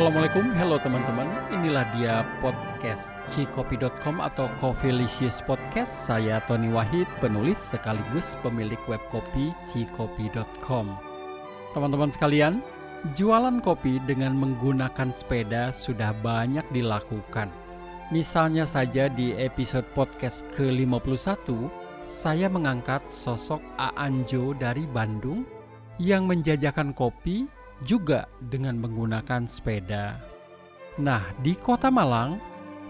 Assalamualaikum, hello teman-teman. Inilah dia podcast cikopi.com atau Coffeelicious Podcast. Saya Tony Wahid, penulis sekaligus pemilik web kopi cikopi.com. Teman-teman sekalian, jualan kopi dengan menggunakan sepeda sudah banyak dilakukan. Misalnya saja di episode podcast ke-51, saya mengangkat sosok Aanjo dari Bandung yang menjajakan kopi juga dengan menggunakan sepeda. Nah, di Kota Malang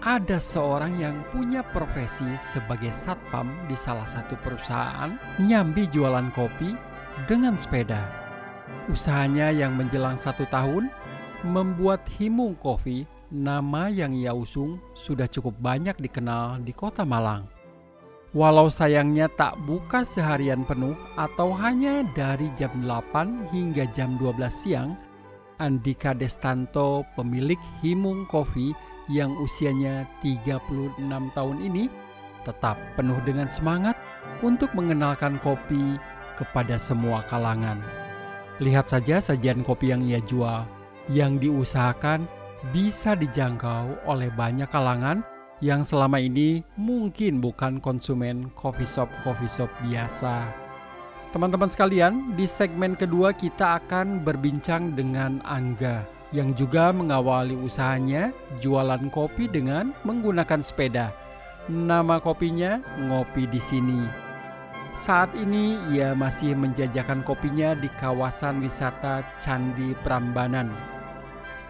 ada seorang yang punya profesi sebagai satpam di salah satu perusahaan nyambi jualan kopi dengan sepeda. Usahanya yang menjelang satu tahun membuat Himung Coffee, nama yang ia usung sudah cukup banyak dikenal di Kota Malang. Walau sayangnya tak buka seharian penuh atau hanya dari jam 8 hingga jam 12 siang, Andika Destanto, pemilik Himung Coffee yang usianya 36 tahun ini, tetap penuh dengan semangat untuk mengenalkan kopi kepada semua kalangan. Lihat saja sajian kopi yang ia jual, yang diusahakan bisa dijangkau oleh banyak kalangan yang selama ini mungkin bukan konsumen coffee shop coffee shop biasa. Teman-teman sekalian, di segmen kedua kita akan berbincang dengan Angga yang juga mengawali usahanya jualan kopi dengan menggunakan sepeda. Nama kopinya Ngopi di sini. Saat ini ia masih menjajakan kopinya di kawasan wisata Candi Prambanan.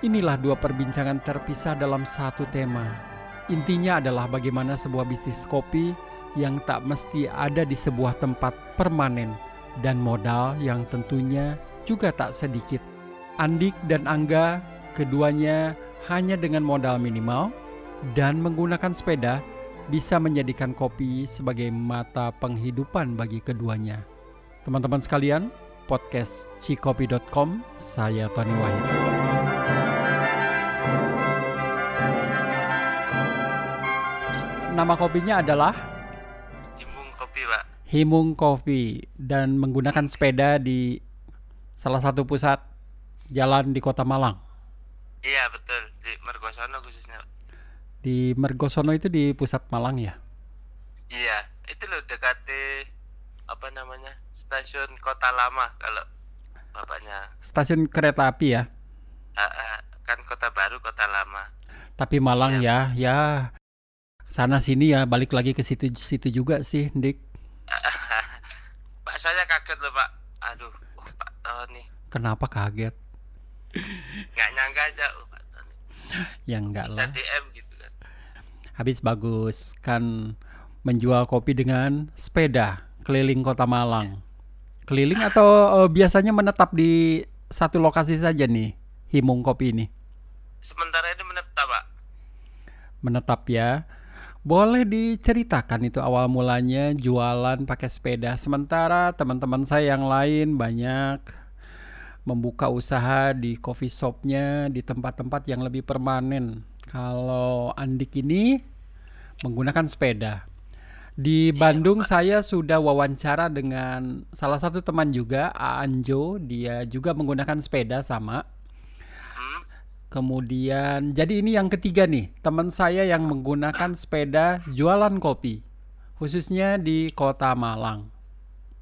Inilah dua perbincangan terpisah dalam satu tema, Intinya adalah bagaimana sebuah bisnis kopi yang tak mesti ada di sebuah tempat permanen dan modal yang tentunya juga tak sedikit. Andik dan Angga keduanya hanya dengan modal minimal dan menggunakan sepeda bisa menjadikan kopi sebagai mata penghidupan bagi keduanya. Teman-teman sekalian, podcast cikopi.com, saya Tony Wahid. Nama kopinya adalah Himung Kopi, Pak. Himung Kopi dan menggunakan sepeda di salah satu pusat jalan di Kota Malang. Iya, betul. Di Mergosono khususnya. Di Mergosono itu di pusat Malang ya? Iya, itu loh dekat apa namanya? Stasiun Kota Lama kalau bapaknya. Stasiun kereta api ya? Uh, uh, kan Kota Baru, Kota Lama. Tapi Malang iya. ya, ya sana sini ya balik lagi ke situ situ juga sih Dik. Pak saya kaget loh Pak. Aduh oh, Pak Tony. Kenapa kaget? Nggak nyangka aja oh, Pak Tony. Ya enggak Bisa lah. DM gitu kan. Habis bagus kan menjual kopi dengan sepeda keliling kota Malang. Keliling atau uh, biasanya menetap di satu lokasi saja nih Himung Kopi ini? Sementara ini menetap Pak. Menetap ya boleh diceritakan itu awal mulanya jualan pakai sepeda sementara teman-teman saya yang lain banyak membuka usaha di coffee shopnya di tempat-tempat yang lebih permanen. Kalau Andik ini menggunakan sepeda. Di iya, Bandung saya sudah wawancara dengan salah satu teman juga, Anjo, dia juga menggunakan sepeda sama Kemudian, jadi ini yang ketiga nih, teman saya yang menggunakan sepeda jualan kopi, khususnya di Kota Malang.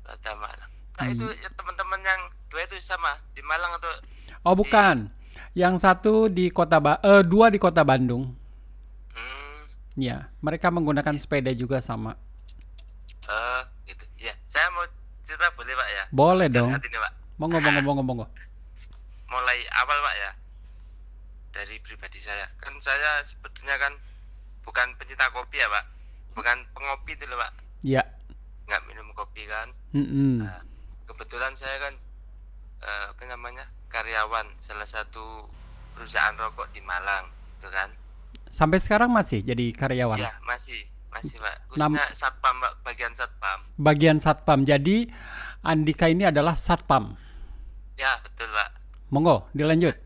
Kota Malang. Nah hmm. itu ya, teman-teman yang dua itu sama di Malang atau? Oh bukan, yang satu di Kota ba eh, dua di Kota Bandung. Hmm. Ya, mereka menggunakan sepeda juga sama. Oh, gitu. Ya, saya mau cerita boleh pak ya? Boleh dong. Ini, pak. Monggo, monggo, monggo, monggo. Mulai awal pak ya dari pribadi saya. Kan saya sebetulnya kan bukan pencinta kopi ya pak. Bukan pengopi itu loh pak. Iya nggak minum kopi kan. Mm -hmm. nah, kebetulan saya kan uh, apa namanya karyawan salah satu perusahaan rokok di Malang itu kan. Sampai sekarang masih jadi karyawan? Ya masih. Masih pak. Khususnya Nam satpam pak. Bagian satpam. Bagian satpam. Jadi Andika ini adalah satpam? Ya betul pak. Monggo dilanjut.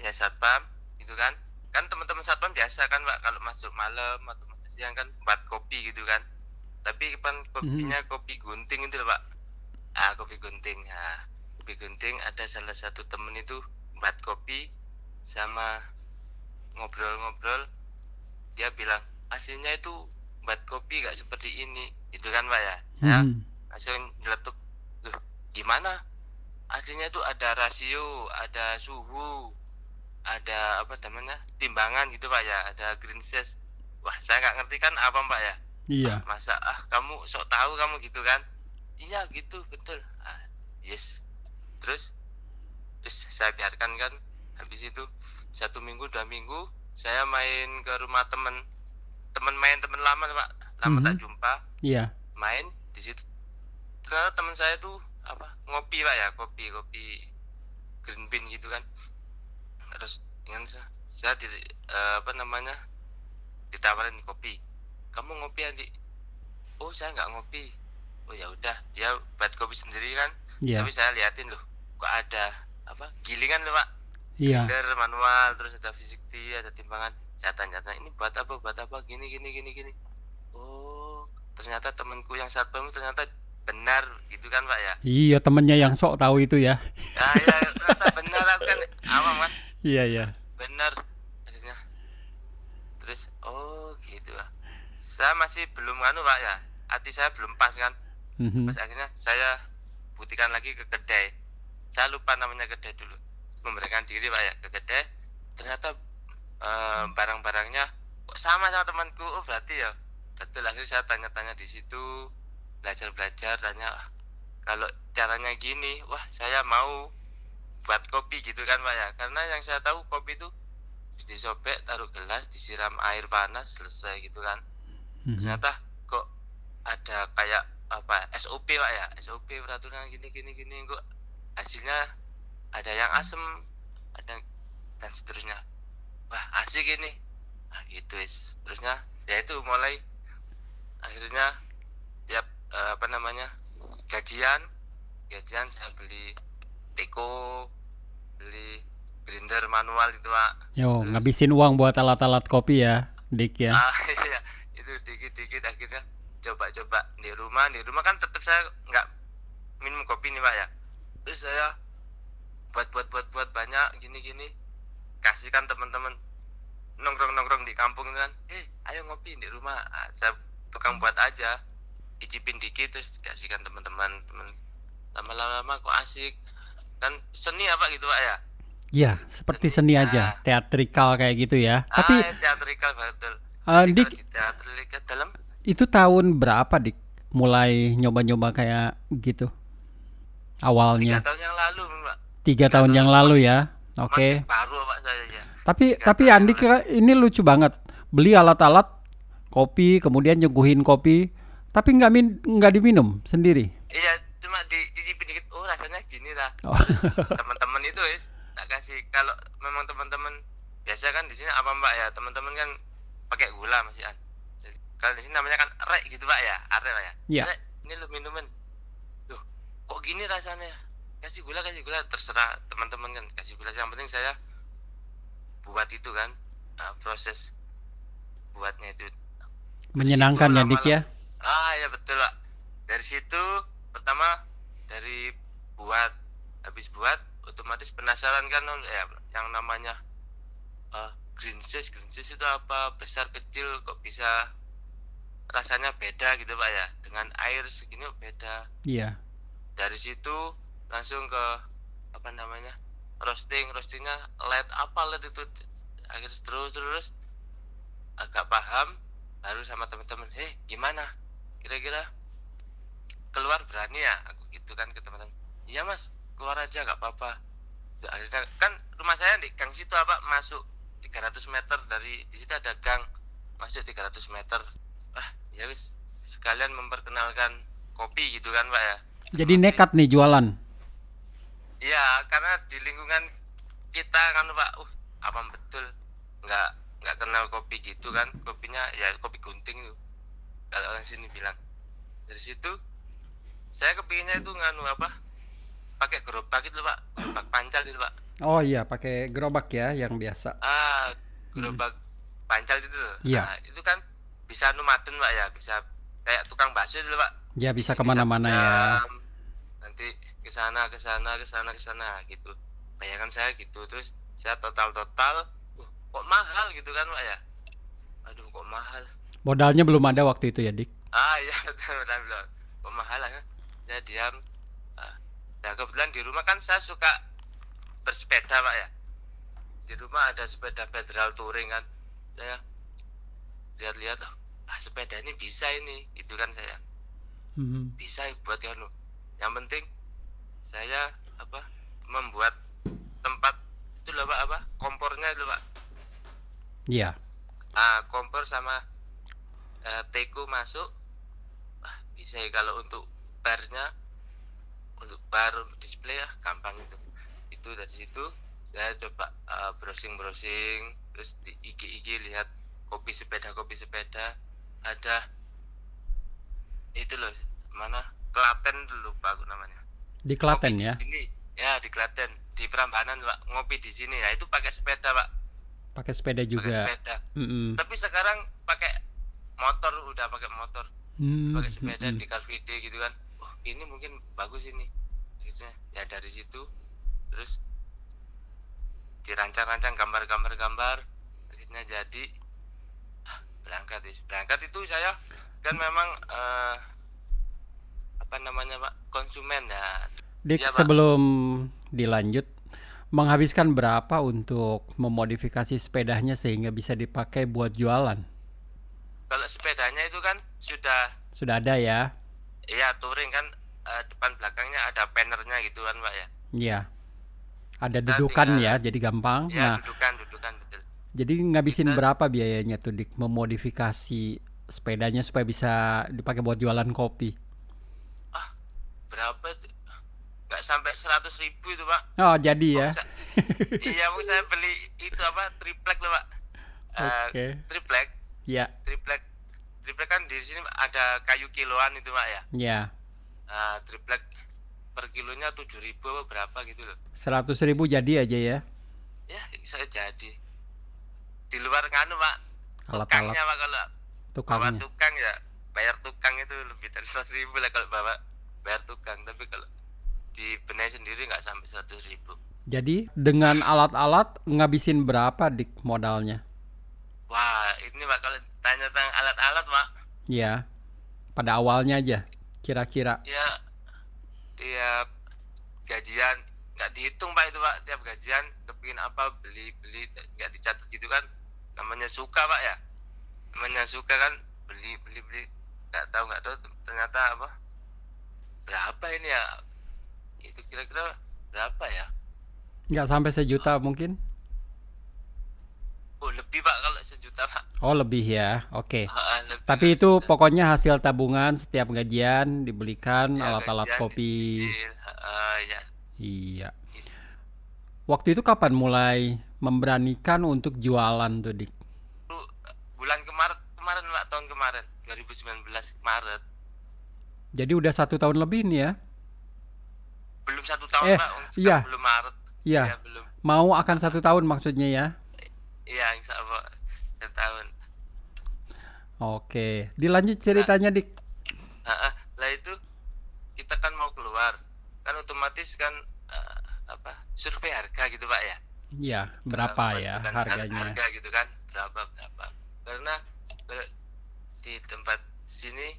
Ya satpam gitu kan. Kan teman-teman satpam biasa kan pak kalau masuk malam atau siang kan buat kopi gitu kan. Tapi kan kopinya mm -hmm. kopi gunting itu pak ah kopi gunting. Ya kopi gunting ada salah satu temen itu buat kopi sama ngobrol-ngobrol. Dia bilang aslinya itu buat kopi gak seperti ini. Itu kan pak ya? Saya Mhm. langsung nyeletuk tuh gimana? Aslinya itu ada rasio ada suhu ada apa namanya timbangan gitu pak ya. Ada green size wah saya nggak ngerti kan apa mbak ya? Iya. Ah, masa ah kamu sok tahu kamu gitu kan? Iya gitu betul. Ah, yes. Terus terus saya biarkan kan habis itu satu minggu dua minggu saya main ke rumah temen. Temen main temen lama pak. Lama tak Mhm. jumpa. Iya. main di situ. Ternyata teman saya tuh apa ngopi pak ya kopi kopi green bean gitu kan terus dengan saya, saya di, eh, apa namanya ditawarin kopi. Kamu ngopi adik oh saya nggak ngopi. Oh ya udah dia buat kopi sendiri kan? Iya. tapi saya liatin loh kok ada apa gilingan loh pak. Iya. grinder manual terus ada fisik ada timbangan. Saya tanya-tanya ini buat apa buat apa? Gini gini gini gini. Oh ternyata temanku yang satpam itu ternyata benar gitu kan pak ya? Iya, temennya yang sok tahu itu ya. nah ya ternyata benar aku kan awam kan Iya, iya. benar akhirnya. Terus oh gitu. Lah saya masih belum anu pak ya. Hati saya belum pas kan. Mhm. pas akhirnya saya buktikan lagi ke kedai. Saya lupa namanya kedai dulu. Memberikan diri pak ya ke kedai. Ternyata eh, barang-barangnya kok sama sama temanku. Oh berarti ya betul. Akhirnya saya tanya-tanya di situ belajar-belajar tanya "Ah, kalau caranya gini wah saya mau buat kopi gitu kan pak ya. Karena yang saya tahu kopi itu disobek taruh gelas disiram air panas selesai gitu kan. Mhm. ternyata kok ada kayak apa SOP pak ya. SOP peraturan gini gini gini kok hasilnya ada yang asem ada dan seterusnya. Wah asik ini. Nah gitu is terusnya ya itu mulai akhirnya tiap eh, apa namanya gajian gajian saya beli teko beli grinder manual itu pak Yo, Terus- ngabisin uang buat alat-alat kopi ya, Dik ya. Ah, iya, itu dikit-dikit akhirnya coba-coba di rumah. Di rumah kan tetap saya nggak minum kopi nih pak ya. Terus saya buat buat buat buat banyak gini-gini. Kasihkan teman-teman nongkrong-nongkrong di kampung kan. Eh, ayo ngopi di rumah. Ah, saya tukang buat aja. Icipin dikit terus kasihkan teman-teman. Teman lama-lama kok asik. Kan seni apa gitu pak ya? Iya, seperti seni aja, teatrikal kayak gitu ya. Tapi ah, teatrikal betul. eh, Jadi Dik, teatrikal dalam itu tahun berapa, Dik? Mulai nyoba-nyoba kayak gitu. tiga Awalnya tahun yang lalu pak. tiga tahun yang lalu ya. Oke. Masih baru pak saya ya. Tapi tiga tapi tahun Andi kira ini lucu banget. Beli alat-alat kopi, kemudian nyuguhin kopi, tapi nggak min nggak diminum sendiri. Iya, cuma di dicipin dikit. Oh, rasanya gini lah. Oh. Teman-teman itu is tak kasih kalau memang teman-teman biasa kan di sini apa Mbak ya? Teman-teman kan pakai gula masih an. Kalau di sini namanya kan rek gitu Pak ya, are Pak ya. Iya. Rek, ini lu minuman. Tuh, kok gini rasanya? Kasih gula, kasih gula terserah teman-teman kan kasih gula. Yang penting saya buat itu kan ah, proses buatnya itu Menyenangkan ya. Dik ya. Ah ya betul pak. Dari situ pertama dari buat habis buat otomatis penasaran kan ya yang namanya eh green cheese green cheese itu apa? Besar kecil kok bisa rasanya beda gitu pak ya? Dengan air segini beda. Iya. dari situ langsung ke apa namanya roasting. Roastingnya led apa led itu? Akhirnya terus terus agak paham baru sama teman-teman heh gimana? Kira-kira keluar berani ya aku gitu kan ke teman-teman iya mas keluar aja nggak apa-apa Tuh, akhirnya kan rumah saya di gang situ apa masuk 300 meter dari di situ ada gang masuk 300 meter ah ya wis sekalian memperkenalkan kopi gitu kan pak ya Jadi nekat nih jualan. Iya, karena di lingkungan kita kan Pak, uh, apa betul nggak nggak kenal kopi gitu kan? Kopinya ya kopi gunting itu. Kalau orang sini bilang. Dari situ saya kepinginnya itu nganu apa? Pakai gerobak itu Pak, gerobak pancal itu Pak. Oh iya, pakai gerobak ya yang biasa. Ah, gerobak pancal itu loh. Iya. Nah, itu kan bisa numaten Pak ya, bisa kayak tukang bakso itu Pak. Ya bisa ke mana-mana ya. nanti ke sana ke sana ke sana ke sana gitu bayangan saya gitu terus saya total total uh, kok mahal gitu kan pak ya aduh kok mahal Modalnya belum ada waktu itu ya, Dik? ah iya betul betul kok mahal kan saya diam ah. nah kebetulan di rumah kan saya suka bersepeda pak ya di rumah ada sepeda federal touring kan saya lihat-lihat oh, ah sepeda ini bisa ini itu kan saya Hmm. bisa buat anu yang penting saya apa membuat tempat itu loh pak apa kompornya itu pak Iya. ah kompor sama eh, teko masuk ah, bisa ya kalau untuk barnya untuk bar display ya gampang itu. Itu dari situ saya coba browsing browsing terus di IG IG lihat kopi sepeda kopi sepeda. Ada itu loh mana? Klaten dulu pak aku namanya. Di Klaten Ngopi ya. di sini. Ya di Klaten. Di Prambanan pak ngopi di sini. Ya itu pakai sepeda pak. Pakai sepeda pakai juga. sepeda. Mm-mm. tapi sekarang pakai motor udah pakai motor. Hmm, pakai sepeda mm-mm. di Car Free Day gitu kan ini mungkin bagus ini akhirnya ya dari situ terus dirancang-rancang gambar-gambar gambar akhirnya jadi ah, berangkat ya berangkat itu saya kan memang eh, apa namanya pak konsumen ya Dik, Pak. sebelum dilanjut, menghabiskan berapa untuk memodifikasi sepedanya sehingga bisa dipakai buat jualan? kalau sepedanya itu kan sudah Sudah ada ya? Ya touring kan eh, depan belakangnya ada pannernya gitu kan pak ya Iya. Ada Kita dudukan tinggal- ya, jadi gampang. ya Nah, dudukan dudukan betul jadi ngabisin kita- berapa biayanya tuh Dik memodifikasi sepedanya supaya bisa dipakai buat jualan kopi? berapa tuh? nggak sampai seratus ribu itu pak Oh, jadi ya. Mau sa- iya mau saya beli itu apa triplek loh pak Eh, Oke. triplek Ya, triplek triplek kan di sini ada kayu kiloan itu pak ya ya. nah, triplek per kilonya tujuh ribu apa berapa gitu loh Seratus ribu jadi aja ya. ya saya jadi di luar nganu pak Alat-alat tukangnya pak kalau bawa tukangnya. tukang ya bayar tukang itu lebih dari seratus ribu lah kalau bawa bayar tukang tapi kalau di benahi sendiri nggak sampai seratus ribu Jadi dengan alat-alat ngabisin berapa Dik modalnya? wah ini pak kalau tanya tentang alat-alat pak Ya. Pada awalnya aja kira-kira. ya tiap gajian nggak dihitung pak itu pak. Tiap gajian kepingin apa beli beli nggak dicatat gitu kan. Namanya suka pak ya. Namanya suka kan beli beli beli. Nggak tahu nggak tahu ternyata apa. Berapa ini ya? Itu kira-kira berapa ya? Nggak sampai sejuta mungkin? Oh lebih pak kalau sejuta pak Oh, lebih ya. Oke. Ah, lebih Tapi dari itu sejuta. pokoknya hasil tabungan setiap gajian dibelikan Ya, alat-alat gajian kopi. dicicil. Ah, ya Iya. Gitu. Waktu itu kapan mulai memberanikan untuk jualan tuh, Dik? Itu bulan kemarin kemarin pak tahun kemarin 2019 Maret Jadi udah satu tahun lebih nih ya? belum satu tahun Eh, pak iya. belum Maret Iya. Ya, belum Mau akan satu tahun maksudnya ya? Iya insya Allah satu tahun Oke. Dilanjut ceritanya, Dik. Ah, ah. lah itu kita kan mau keluar kan otomatis kan eh, apa survei harga gitu pak ya Ya, berapa Eh, ya har- harganya? harga gitu kan berapa berapa karena di tempat sini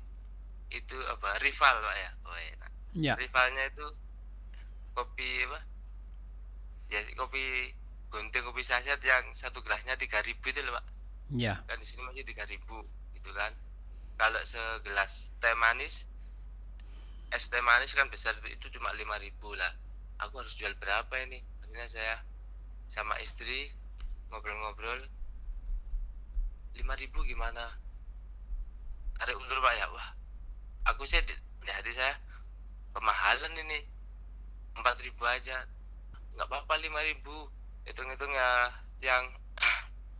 itu apa rival pak ya oh, enak. Ya, rivalnya itu kopi apa ya kopi gunting kopi saset yang satu gelasnya tiga ribu itu loh pak. Ya. kan di sini masih tiga ribu gitu kan. Kalau segelas teh manis es teh manis kan besar itu, itu cuma lima ribu lah. Aku harus jual berapa ini? Akhirnya saya sama istri ngobrol-ngobrol lima ribu gimana? Tarik ulur pak ya. Wah aku sih di, di hati saya kemahalan ini. Empat ribu aja. Nggak apa-apa lima ribu hitung-hitung ya yang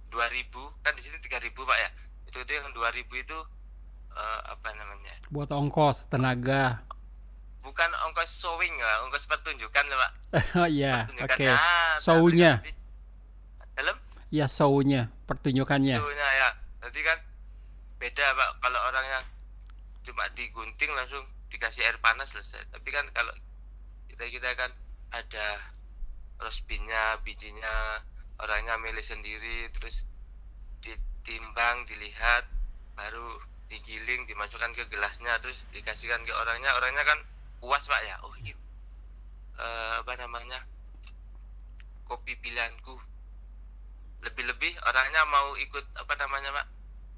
dua ribu. Kan di sini tiga ribu pak ya? Itu itu yang dua ribu itu eh, apa namanya? Buat ongkos, tenaga. bukan ongkos sewing ya ongkos pertunjukan lah pak. Oh iya, oke. Ah, Show-nya. tapi nanti- dalam? Ya, show-nya, pertunjukannya. show-nya ya. Nanti kan beda pak. Kalau orang yang cuma digunting langsung dikasih air panas selesai. Tapi kan kalau kita kita kan ada roast beef-nya bijinya orangnya milih sendiri terus ditimbang dilihat baru digiling dimasukkan ke gelasnya terus dikasihkan ke orangnya. Orangnya kan puas pak ya. Oh iya. Eh, apa namanya? Kopi pilihanku. Lebih-lebih orangnya mau ikut apa namanya pak?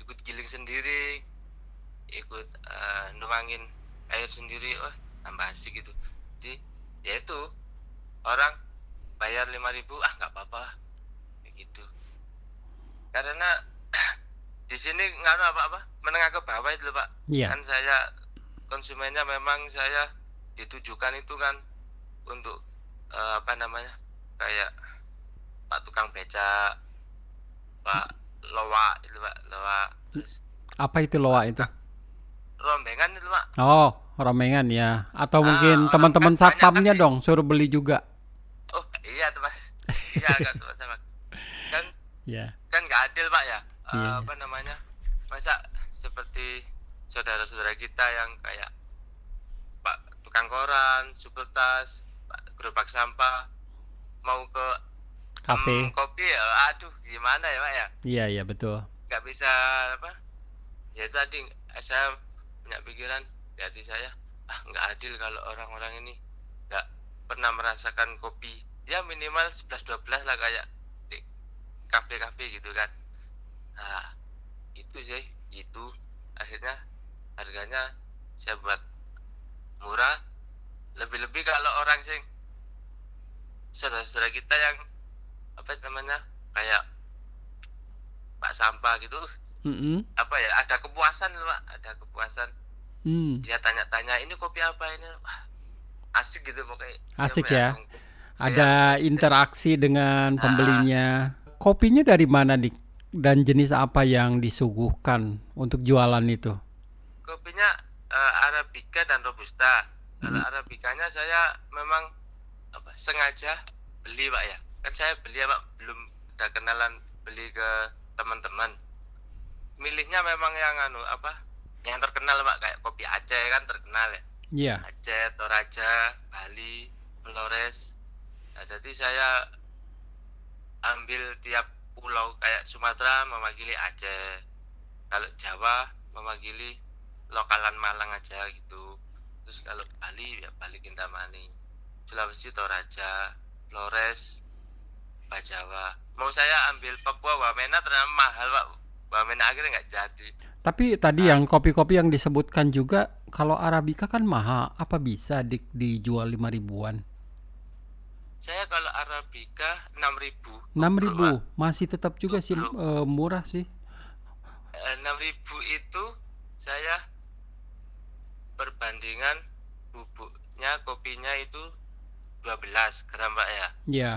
Ikut giling sendiri ikut eh, nuangin air sendiri. Oh tambah asik gitu. Jadi ya itu. Orang bayar 5000 ah nggak apa-apa kayak gitu karena di sini nggak ada apa-apa menengah ke bawah itu pak Iya. kan saya konsumennya memang saya ditujukan itu kan untuk eh, apa namanya kayak pak tukang beca pak loa itu pak loa terus Apa itu loa itu? rombengan itu pak Oh, romengan ya. Atau Ah, mungkin teman-teman kan satpamnya kan dong suruh beli juga. Iya tuh mas iya agak tuh sama kan Ya. kan nggak adil pak ya Eh, Iya. apa namanya masa seperti saudara-saudara kita yang kayak pak tukang koran supel tas pak gerobak sampah mau ke Kafe. em, kopi ya aduh gimana ya pak ya Iya, iya betul. nggak bisa apa ya tadi saya punya pikiran di hati saya ah nggak adil kalau orang-orang ini nggak pernah merasakan kopi ya minimal 11-12 lah kayak di kafe-kafe gitu kan. Nah itu sih itu akhirnya harganya saya buat murah. Lebih-lebih kalau orang sing saudara-saudara kita yang apa namanya kayak pak sampah gitu. Mm-mm. apa ya ada kepuasan loh pak. Ada kepuasan. Hmm. dia tanya-tanya ini kopi apa ini? Wah, asik gitu pokoknya. Asik Apa ya. Ada interaksi dengan Ah. pembelinya. Kopinya dari mana dik? Dan jenis apa yang disuguhkan untuk jualan itu? kopinya eh, arabica dan robusta kalau Hmm. arabicanya saya memang apa sengaja beli pak ya kan saya beli ya pak belum ada kenalan beli ke teman-teman milihnya memang yang anu apa yang terkenal pak kayak kopi Aceh kan terkenal ya Iya. Aceh, Toraja, Bali, Flores. Nah, jadi saya ambil tiap pulau kayak Sumatera mewakili Aceh. Kalau Jawa mewakili lokalan Malang aja gitu. Terus kalau Bali ya Bali Kintamani. Sulawesi Toraja, Flores, Bajawa. Mau saya ambil Papua Wamena ternyata mahal Pak. Wamena akhirnya nggak jadi. Tapi tadi yang kopi-kopi yang disebutkan juga kalau arabica kan mahal, apa bisa dik dijual lima ribuan? Saya kalau Arabica 6000 Enam Bro, ribu Pak. masih tetap juga sih eh, murah sih. Eh, 6000 itu saya perbandingan bubuknya kopinya itu 12 gram Pak ya Ya.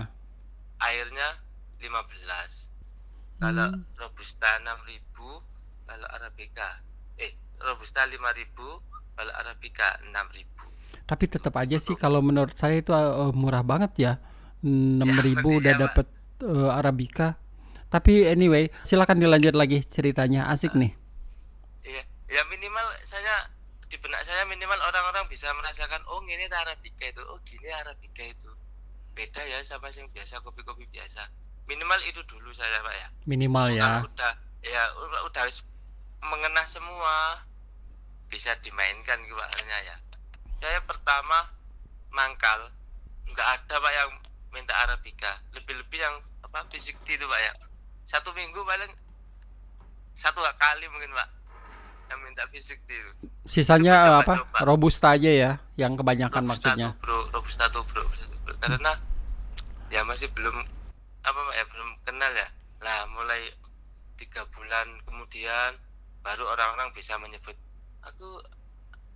airnya 15 kalau Hmm. robusta 6000 kalau arabica eh robusta 5000 kalau arabica 6000 Tapi tetap aja sih kalau menurut saya itu eh, murah banget ya. Enam ribu berarti udah Pak. dapet eh, arabica. Tapi anyway, silakan dilanjut lagi ceritanya. Asik nih. Iya, ya minimal saya di benak saya minimal orang-orang bisa merasakan oh ini arabica itu, oh gini arabica itu. Beda ya sama yang biasa kopi-kopi biasa. Minimal itu dulu saya Pak ya. Minimal ya. Kalau udah ya udah, udah harus mengena semua bisa dimainkan kebahannya ya. Saya pertama mangkal nggak ada Pak yang minta arabica. Lebih-lebih yang apa fisik itu Pak ya. Satu minggu paling satu kali mungkin Pak yang minta fisik itu. Sisanya Coba, apa? coba. Robusta aja ya, yang kebanyakan Robusta maksudnya. tuh, bro robusta tuh bro, robusta tuh, bro. karena ya masih belum apa Pak, ya belum kenal ya lah mulai tiga bulan kemudian baru orang-orang bisa menyebut aku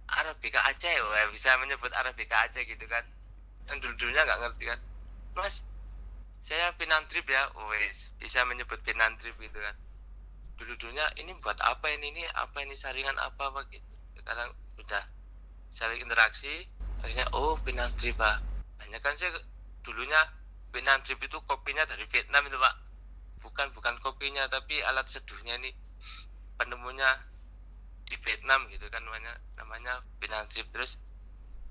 Arabica Aceh wah, bisa menyebut Arabica Aceh gitu kan. Yang dulu-dulunya nggak ngerti kan. Mas saya Pinan Trip ya. Wes bisa menyebut Pinan Trip gitu kan. Dulu-dulunya ini buat apa ini? Ini apa ini? Saringan apa apa gitu. Sekarang udah saling interaksi akhirnya oh Pinan Trip pak. Hanya kan saya dulunya Pinan Trip itu kopinya dari Vietnam itu pak. Bukan bukan kopinya tapi alat seduhnya ini penemunya di Vietnam gitu kan namanya namanya Pinan Trip. Terus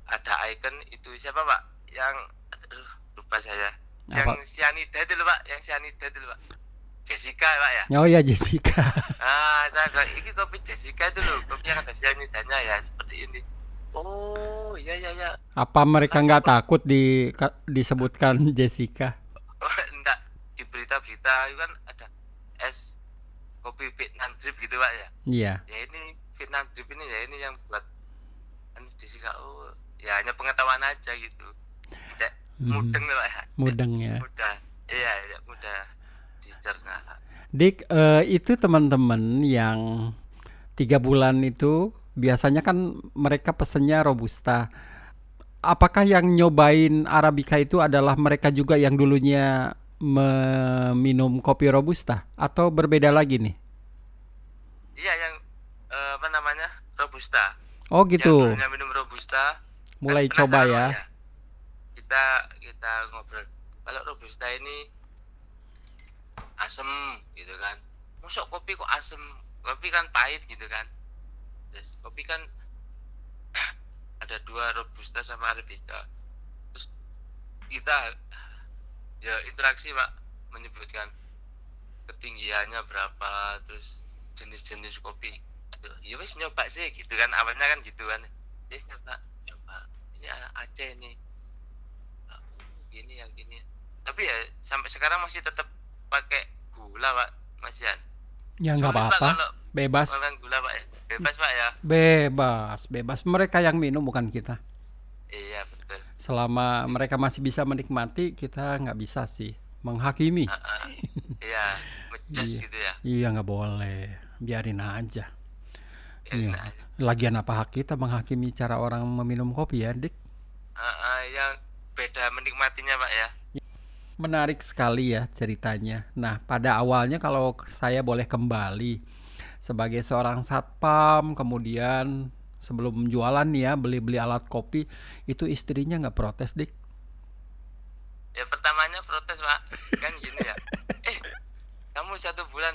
ada icon itu siapa pak? Yang aduh lupa saya. Yang Sianida itu loh pak. Yang Sianida itu loh pak. Jessica pak ya? Oh ya Jessica. ah saya bilang ini kopi Jessica itu loh kopi yang ada cyanidanya ya seperti ini. Oh iya iya iya. Apa mereka nggak takut di ka- disebutkan Jessica? oh, enggak. Di berita-berita itu kan ada es kopi Vietnam drip gitu pak ya? Iya. ya ini Vietnam drip ini ya ini yang buat kan Jessica oh ya hanya pengetahuan aja gitu Cek, Mhm. mudeng pak ya Mudeng ya. mudah iya iya mudah dicerna Dik, eh, itu teman-teman yang tiga bulan itu biasanya kan mereka pesennya robusta. Apakah yang nyobain arabica itu adalah mereka juga yang dulunya meminum kopi robusta atau berbeda lagi nih? iya yang apa namanya robusta. Oh yang gitu, dulunya minum robusta. Mulai kan coba ya. Kita kita ngobrol. Kalau robusta ini asem gitu kan. Masuk kopi kok asem? Kopi kan pahit gitu kan. Terus kopi kan ada dua robusta sama arabica terus kita ya interaksi pak. Menyebutkan ketinggiannya berapa terus jenis-jenis kopi gitu. ya wes nyoba sih gitu kan awalnya kan gitu kan ya nyoba coba ini anak Aceh Ah, gini ya gini tapi ya sampai sekarang masih tetap pakai gula pak Mas Yan Ya nggak apa-apa, kalau bebas, makan gula pak ya bebas pak ya bebas, bebas. Mereka yang minum bukan kita. iya betul Selama mereka masih bisa menikmati, kita nggak bisa sih menghakimi. Ah, ah. iya ngejudge Iya. gitu ya Iya nggak boleh, biarin aja. Ya, Iya. nah, Lagian apa hak kita menghakimi cara orang meminum kopi ya, Dik? ah, ah, yang beda menikmatinya pak ya Menarik sekali ya ceritanya. Nah, pada awalnya kalau saya boleh kembali sebagai seorang satpam, kemudian sebelum jualan nih ya beli-beli alat kopi, itu istrinya nggak protes, Dik? ya pertamanya protes pak kan gini ya eh kamu satu bulan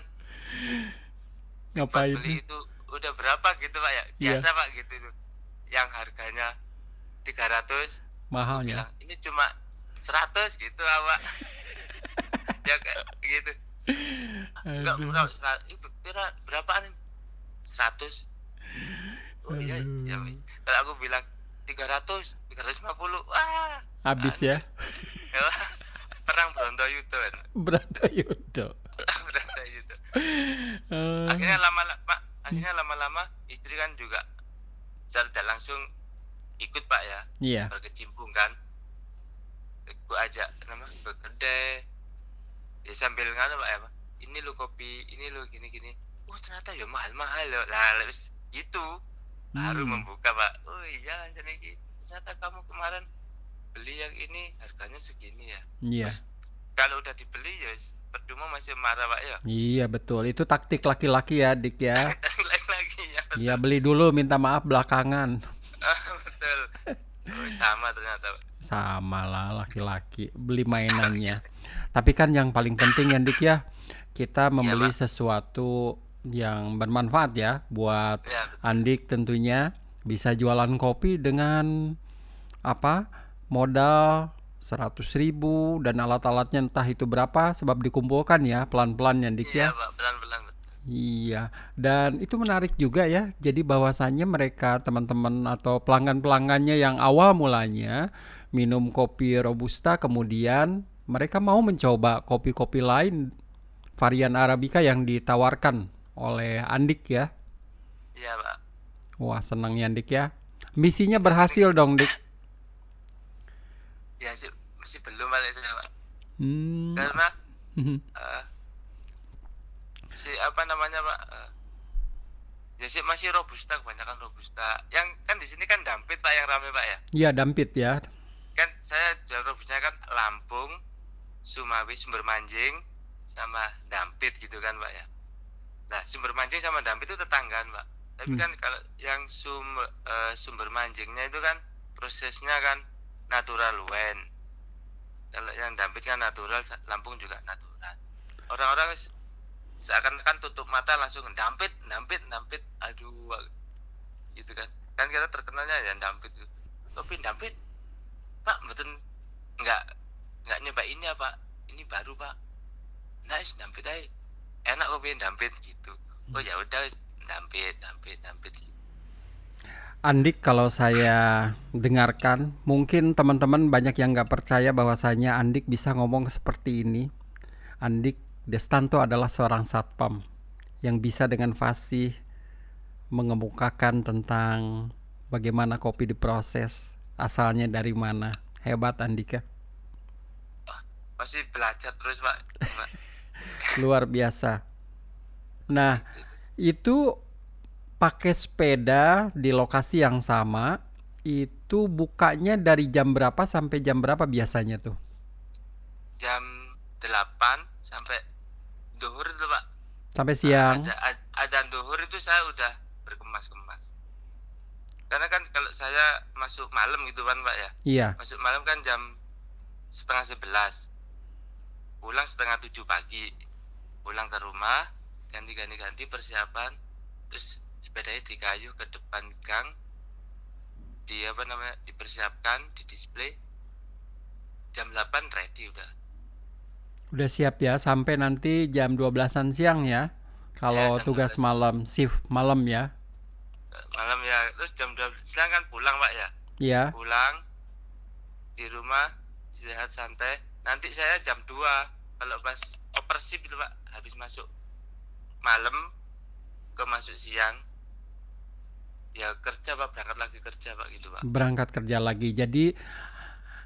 Ngapain? beli itu udah berapa gitu pak ya? Iya. biasa pak gitu yang harganya 300 Mahalnya. bilang ini cuma 100 gitu awak ya kayak gitu. Enggak sera- itu berapaan 100 oh iya Aduh. ya wis. kalau aku bilang 300 350 wah. Habis ya. perang Brontoyudo. Brontoyudo Eh, akhirnya lama-lama akhirnya lama-lama istri kan juga secara tidak langsung ikut pak ya. Iya. berkecimpung kan. Aku ajak nama ke kedai. Ya sambil ngana pak ya Pak. ini lo kopi ini lo gini gini oh ternyata ya mahal mahal loh. Lah wis gitu. Baru Hmm. membuka pak. Oh iya jadi ternyata kamu kemarin beli yang ini harganya segini ya. Iya. Terus, kalau udah dibeli ya percuma masih marah pak ya Iya betul. Itu taktik laki-laki ya, Dik ya. lagi-lagi ya Iya beli dulu minta maaf belakangan. betul oh, sama ternyata Pak. Sama lah laki-laki beli mainannya. Tapi kan yang paling penting ya Dik ya, kita membeli sesuatu yang bermanfaat ya buat ya Andik tentunya bisa jualan kopi dengan apa modal 100.000 ribu dan alat-alatnya entah itu berapa sebab dikumpulkan ya pelan-pelan ya Dik ya. iya pak pelan-pelan Pak. Iya, dan itu menarik juga ya. Jadi bahwasannya mereka teman-teman atau pelanggan-pelanggannya yang awal mulanya minum kopi robusta, kemudian mereka mau mencoba kopi-kopi lain varian arabica yang ditawarkan oleh Andik ya. iya pak Wah, senang ya Andik ya. Misinya berhasil dong, Dik. Ya sih masih belum balik saya pak Hmm. karena eh, si apa namanya pak eh, ya sih masih robusta kebanyakan robusta yang kan di sini kan dampit pak yang rame pak ya Iya, dampit ya. kan saya jual robusta kan Lampung Sumawi Sumber Manjing sama Dampit gitu kan pak ya nah Sumber Manjing sama Dampit itu tetanggaan pak tapi Hmm. kan kalau yang sumber eh, sumber manjingnya itu kan prosesnya kan natural wen. Kalau yang Dampit kan natural Lampung juga natural. Orang-orang seakan-akan tutup mata langsung Dampit Dampit Dampit. Aduh gitu kan. Kan kita terkenalnya ya Dampit itu. Tapi Dampit. Pak betul nggak nggak ini apa? Ini baru pak. Nice dampit aja enak kopi dampit? Gitu. Oh ya udah dampit dampit dampit. gitu. Andik kalau saya dengarkan mungkin teman-teman banyak yang nggak percaya bahwasanya Andik bisa ngomong seperti ini Andik Destanto adalah seorang satpam yang bisa dengan fasih mengemukakan tentang bagaimana kopi diproses, asalnya dari mana. Hebat Andika. Masih belajar terus, Pak. Luar biasa. Nah, itu pakai sepeda di lokasi yang sama, itu bukanya dari jam berapa sampai jam berapa biasanya tuh? Jam 8 sampai duhur itu, Pak. Sampai siang. Ada, ada duhur itu saya udah berkemas-kemas karena kan kalau saya masuk malam gitu kan pak ya iya masuk malam kan jam setengah sebelas pulang setengah tujuh pagi pulang ke rumah ganti-ganti ganti persiapan terus sepedanya dikayu ke depan gang. Di apa namanya dipersiapkan di display. Jam 8 ready udah. Udah siap ya sampai nanti jam 12-an siang ya. Kalau ya, tugas 12. malam shift malam ya. Malam ya terus jam 12 siang kan pulang pak ya? Iya. Pulang di rumah istirahat santai. Nanti saya jam 2 kalau pas operasi itu pak habis masuk malam ke masuk siang ya kerja pak. Berangkat lagi kerja pak gitu pak. Berangkat kerja lagi. Jadi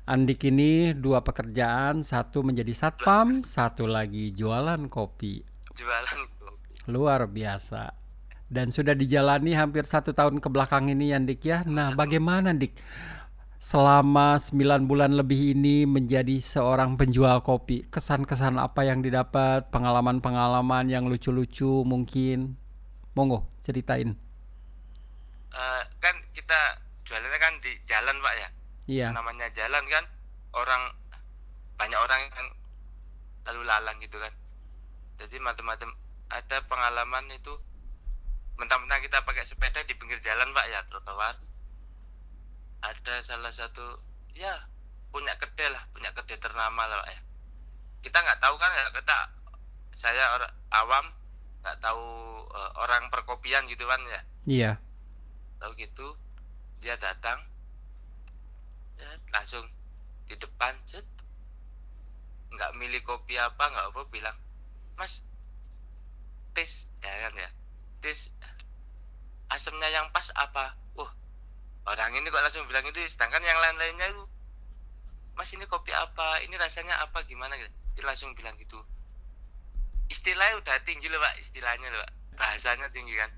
Andik ini dua pekerjaan. Satu menjadi satpam satu lagi jualan kopi. Jualan kopi. Luar biasa. Dan sudah dijalani hampir satu tahun ke belakang ini ya. Dik ya. Nah bagaimana Dik selama 9 bulan lebih ini menjadi seorang penjual kopi kesan-kesan apa yang didapat? Pengalaman-pengalaman yang lucu-lucu mungkin? Monggo ceritain uh, kan kita jualannya kan di jalan pak ya? Iya. Namanya jalan kan orang banyak orang yang lalu lalang gitu kan. Jadi macam-macam ada pengalaman itu mentang-mentang kita pakai sepeda di pinggir jalan pak ya trotoar. Ada salah satu ya punya kedai lah punya kedai ternama lah pak ya. Kita nggak tahu kan ya kita saya orang awam nggak tahu uh, orang perkopian gitu kan ya. Iya tahu gitu dia datang. Ya, langsung di depan set. Nggak milih kopi apa nggak apa bilang mas tis ya kan ya. Tis asemnya yang pas apa? Wah orang ini kok langsung bilang itu sedangkan yang lain-lainnya itu mas ini kopi apa? Ini rasanya apa? Gimana? gitu. Dia langsung bilang gitu. Istilahnya udah tinggi loh pak. Istilahnya loh pak. Bahasanya tinggi kan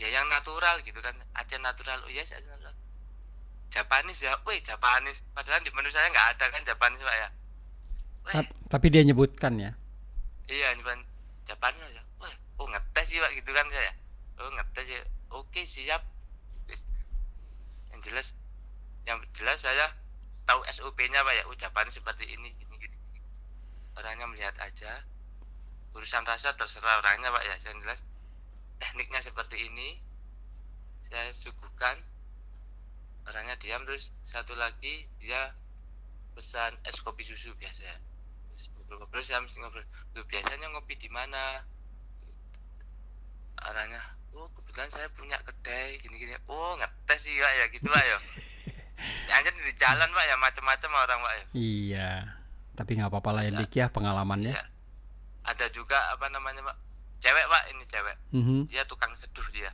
ya yang natural gitu kan aja natural oh iya yes, natural Japanis ya, woi Japanis. Padahal di menu saya nggak ada kan Japanis pak ya. Weh. Tapi dia nyebutkan ya. Iya nyebutkan Japanis ya. Wah, oh ngetes sih pak gitu kan saya oh ngetes ya oke siap yang jelas yang jelas saya tahu SOP-nya pak ya ucapan seperti ini gini, gini. orangnya melihat aja urusan rasa terserah orangnya pak ya yang jelas tekniknya seperti ini. Saya suguhkan. Orangnya diam terus satu lagi dia pesan es kopi susu biasa. Ngobrol-ngobrol saya mesti ngobrol biasanya ngopi di mana? Orangnya oh kebetulan saya punya kedai gini-gini. Oh ngetes sih pak ya gitu pak ya. Anjir di jalan pak ya macam-macam orang pak ya. Iya tapi nggak apa-apa lah ya ya pengalamannya. Ya. ada juga apa namanya pak cewek pak ini cewek. Mm -hmm. dia tukang seduh dia.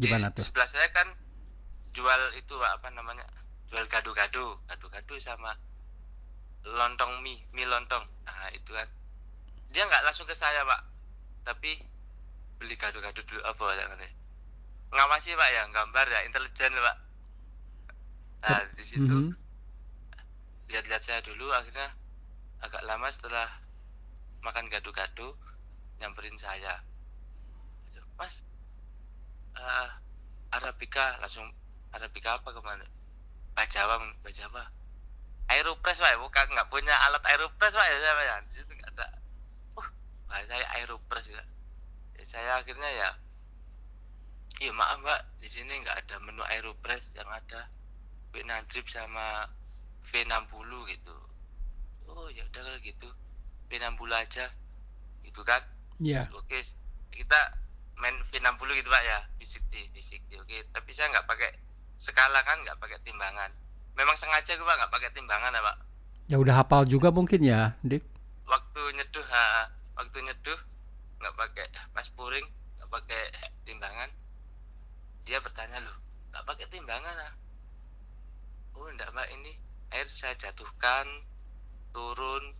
Gimana di, tuh? sebelah saya kan jual itu pak apa namanya jual gado-gado gado-gado sama lontong mie mie lontong. Nah itu kan. Dia nggak langsung ke saya pak. Tapi beli kado-kado dulu apa ya kan ngawasi pak ya gambar ya intelijen pak. Nah di situ. Mm -hmm. lihat-lihat saya dulu akhirnya agak lama setelah makan gado-gado nyamperin saya. Mas uh, Arabica langsung Arabica apa ke mana? Bajawa Bajawa Aeropress pak ya? Bukan nggak punya alat Aeropress pak ya saya ya? Di situ nggak ada. Uh bahasa Aeropress juga saya akhirnya ya iya maaf mbak di sini nggak ada menu aeropress yang ada. Quick drip sama V60 gitu. Oh ya udah kalau gitu V60 aja gitu kan? Iya. oke kita main V60 gitu pak ya fisik di fisik di oke. Tapi saya nggak pakai skala kan nggak pakai timbangan. Memang sengaja gue pak nggak pakai timbangan ya pak. Ya udah hafal juga mungkin ya, Dik. waktu nyeduh ha, waktu nyeduh nggak pakai pas puring nggak pakai timbangan. Dia bertanya loh nggak pakai timbangan ah? Oh enggak mbak ini air saya jatuhkan turun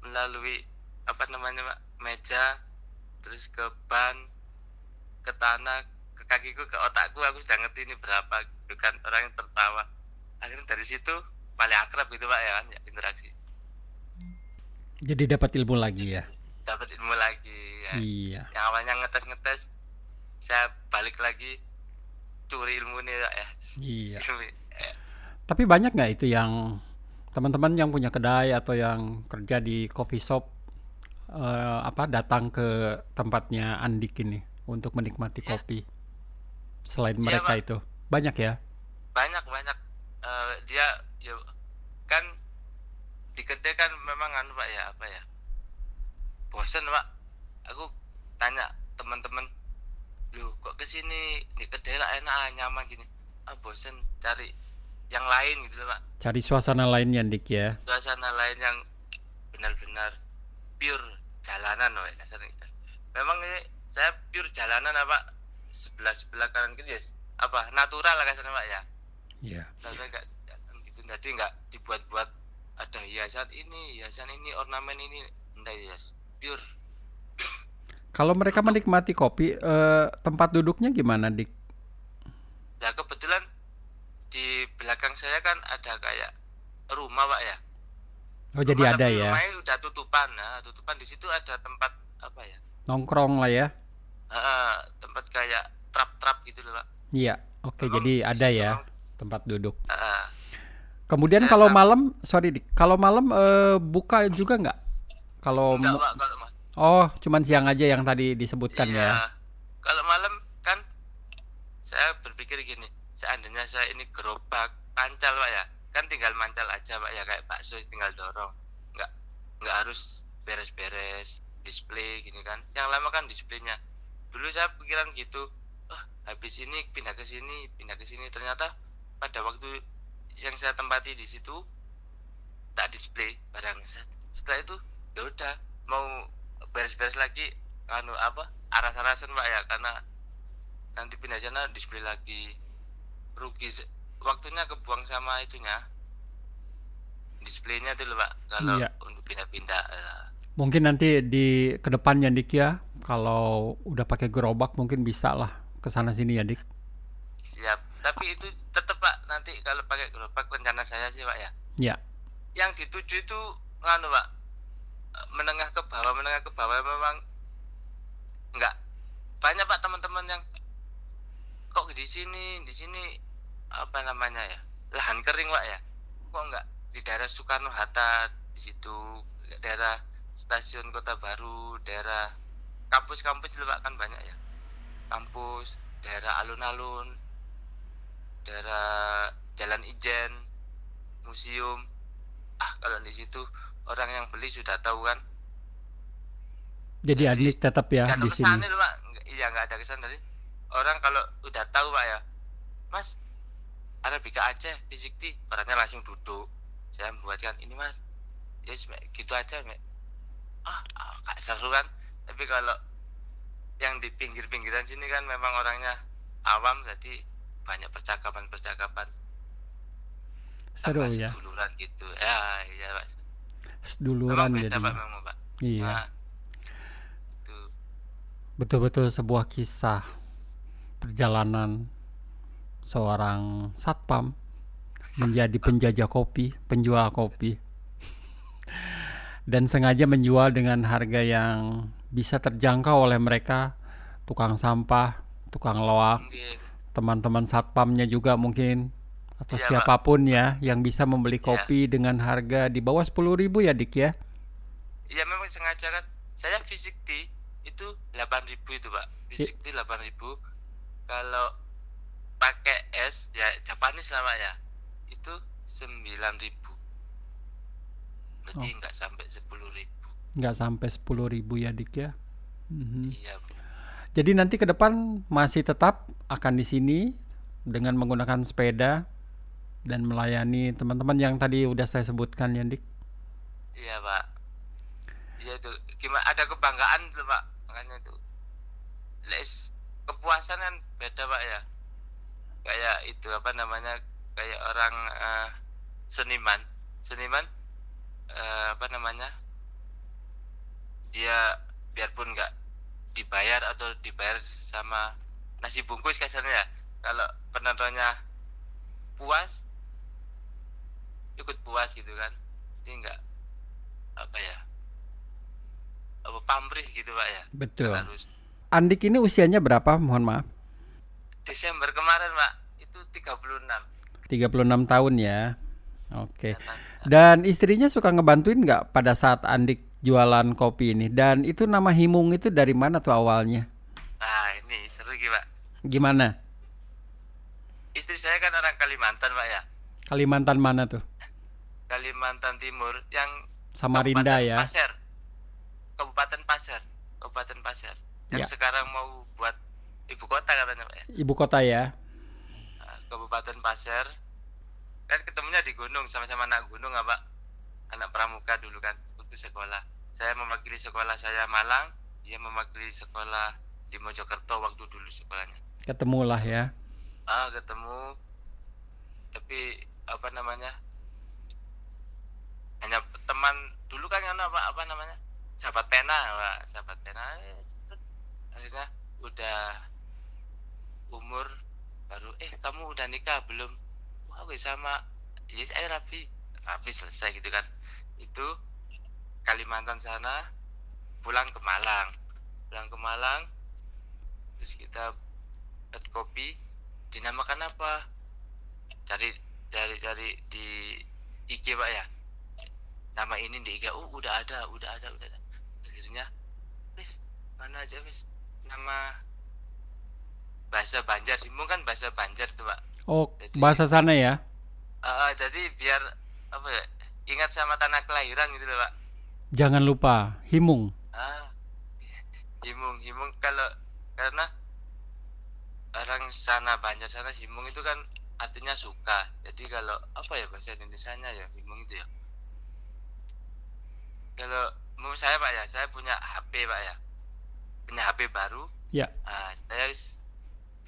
melalui apa namanya mbak meja terus ke ban ke tanah ke kakiku ke otakku aku sudah ngerti ini berapa gitu kan orang yang tertawa akhirnya dari situ paling akrab gitu pak ya kan ya, interaksi Jadi dapat ilmu lagi ya. dapat ilmu lagi ya. Iya. yang awalnya ngetes ngetes saya balik lagi curi ilmu nih Pak, ya Iya. Eh, Tapi banyak nggak itu yang teman-teman yang punya kedai atau yang kerja di coffee shop eh, apa datang ke tempatnya Andik ini untuk menikmati Iya. kopi? Selain Iya, mereka Pak. itu. Banyak ya? Banyak banyak. Eh, dia ya kan di kedai kan memang anu pak ya apa ya bosen pak. Aku tanya teman-teman lu kok ke sini? Di kedai lah enak ah, nyaman gini. Ah bosen cari yang lain gitu pak. Cari suasana lainnya Dik ya. Suasana lain yang benar-benar pure jalanan loh kasarnya memang ini saya pure jalanan apa sebelah sebelah kanan kiri yes. apa natural lah kasarnya pak ya. Iya. Saya nggak gitu jadi nggak dibuat-buat ada hiasan ini hiasan ini ornamen ini. Enggak yes. Pure. Kalau mereka menikmati kopi eh, tempat duduknya gimana Dik? Ya kebetulan di belakang saya kan ada kayak rumah pak ya? Oh jadi Rumah, ada tapi ya? rumahnya udah tutupan. Nah tutupan di situ ada tempat apa ya? Nongkrong lah ya? Ah, tempat kayak trap-trap gitu loh pak. Iya oke Memang jadi di ada ya memang- tempat duduk. Ah, kemudian kalau sam- malam sorry Dik kalau malam eh, buka juga nggak? Kalau enggak mu- pak kalau ma- Oh, cuman siang aja yang tadi disebutkan iya. ya. kalau malam kan saya berpikir gini seandainya saya ini gerobak pancal pak ya. Kan tinggal mancal aja pak ya kayak bakso tinggal dorong. Nggak nggak harus beres-beres display gini kan. Yang lama kan displaynya. Dulu saya pikiran gitu oh, habis ini pindah ke sini pindah ke sini. Ternyata pada waktu yang saya tempati di situ tak display barang. Set- setelah itu ya udah mau beres-beres lagi anu apa aras-arasan pak ya karena nanti pindah sana display lagi rugi waktunya kebuang sama itunya. Displaynya tuh loh pak. Kalau Iya. untuk pindah-pindah eh, Mungkin nanti di ke depannya Dik ya, kalau udah pakai gerobak mungkin bisa lah ke sana sini ya Dik. siap. Tapi itu tetap pak nanti kalau pakai gerobak rencana saya sih pak ya. Ya, yang dituju itu nganu pak eh, menengah ke bawah menengah ke bawah memang enggak banyak pak teman-teman yang kok di sini di sini apa namanya ya lahan kering pak ya? Kok enggak di daerah Soekarno Hatta di situ daerah stasiun Kota Baru daerah kampus-kampus pak kan banyak ya? Kampus daerah alun-alun daerah Jalan Ijen museum. Ah kalau di situ orang yang beli sudah tahu kan? Jadi Jadi, tetap ya nggak di sini. pak Nggak- iya nggak ada kesan. Tadi orang kalau udah tahu pak ya mas Arabica Aceh Fisikti orangnya langsung duduk. Saya membuatkan ini mas. Ya yes, gitu aja Mek. ah, ah gak seru kan? Tapi kalau yang di pinggir-pinggiran sini kan memang orangnya awam jadi banyak percakapan-percakapan. Seru apa, ya, seduluran gitu. Ya iya pak seduluran beda jadi. pak memang pak. Iya, Nah, betul-betul sebuah kisah perjalanan seorang satpam menjadi penjajah kopi, penjual kopi. Dan sengaja menjual dengan harga yang bisa terjangkau oleh mereka, tukang sampah, tukang loak, teman-teman satpamnya juga mungkin atau Iya, Pak. siapa pun ya yang bisa membeli Iya. kopi dengan harga di bawah 10.000 ya Dik ya. ya memang sengaja kan saya fisik T itu 8000 itu pak fisik T 8000 kalau pakai es ya Japanese lah pak ya. Itu sembilan ribu. Berarti Oh. nggak sampai sepuluh ribu. Nggak sampai 10.000 ya dik ya? Mhm. iya jadi nanti ke depan masih tetap akan di sini dengan menggunakan sepeda dan melayani teman-teman yang tadi udah saya sebutkan ya dik. Iya pak iya itu. Gimana? Ada kebanggaan tuh pak makanya tuh. Les kepuasan kan beda pak ya kayak itu apa namanya kayak orang eh, seniman. Seniman eh, apa namanya dia biarpun nggak dibayar atau dibayar sama nasi bungkus kasarnya ya, kalau penontonnya puas ikut puas gitu kan. Jadi nggak apa ya apa pamrih gitu pak ya. Betul. Harus. Andik ini usianya berapa? Mohon maaf Desember kemarin pak. Itu 36 36 tahun ya. Oke. Kata- dan istrinya suka ngebantuin nggak pada saat Andik jualan kopi ini? Dan itu nama Himung itu dari mana tuh awalnya? Nah ini seru gitu pak. Gimana? Istri saya kan orang Kalimantan pak ya. Kalimantan mana tuh? Kalimantan Timur yang Samarinda ya. Pasir. Kabupaten Pasir. Kabupaten Pasir. Yang Ya. sekarang mau buat ibu kota katanya pak ya? Ibu kota ya. Nah, Kabupaten Pasir. Kan ketemunya di gunung sama-sama anak gunung apa anak pramuka dulu kan waktu sekolah. Saya mewakili sekolah saya Malang dia mewakili sekolah di Mojokerto waktu dulu sekolahnya. Ketemulah ya. Ah ketemu. Tapi apa namanya hanya teman dulu kan kan apa apa namanya sahabat pena Pak. sahabat pena eh, akhirnya udah umur baru eh kamu udah nikah belum? Wah gue sama. Iya saya Rafi Rafi selesai gitu kan. Itu Kalimantan sana pulang ke Malang. Pulang ke Malang terus kita buat kopi. Dinamakan apa? Cari cari cari di IG pak ya? Nama ini di IG oh udah ada udah ada udah ada. Akhirnya wis mana aja wis? Nama bahasa Banjar Simbung kan bahasa Banjar tuh pak. Oh Jadi- bahasa sana ya? Ah, jadi biar apa ya ingat sama tanah kelahiran gitu loh pak. Jangan lupa Himung. Ah himung himung kalau karena orang sana banyak sana himung itu kan artinya suka. Jadi kalau apa ya bahasa Indonesia nya ya himung itu ya. Kalau menurut saya pak ya saya punya HP pak ya. Punya HP baru. Ya. Ah saya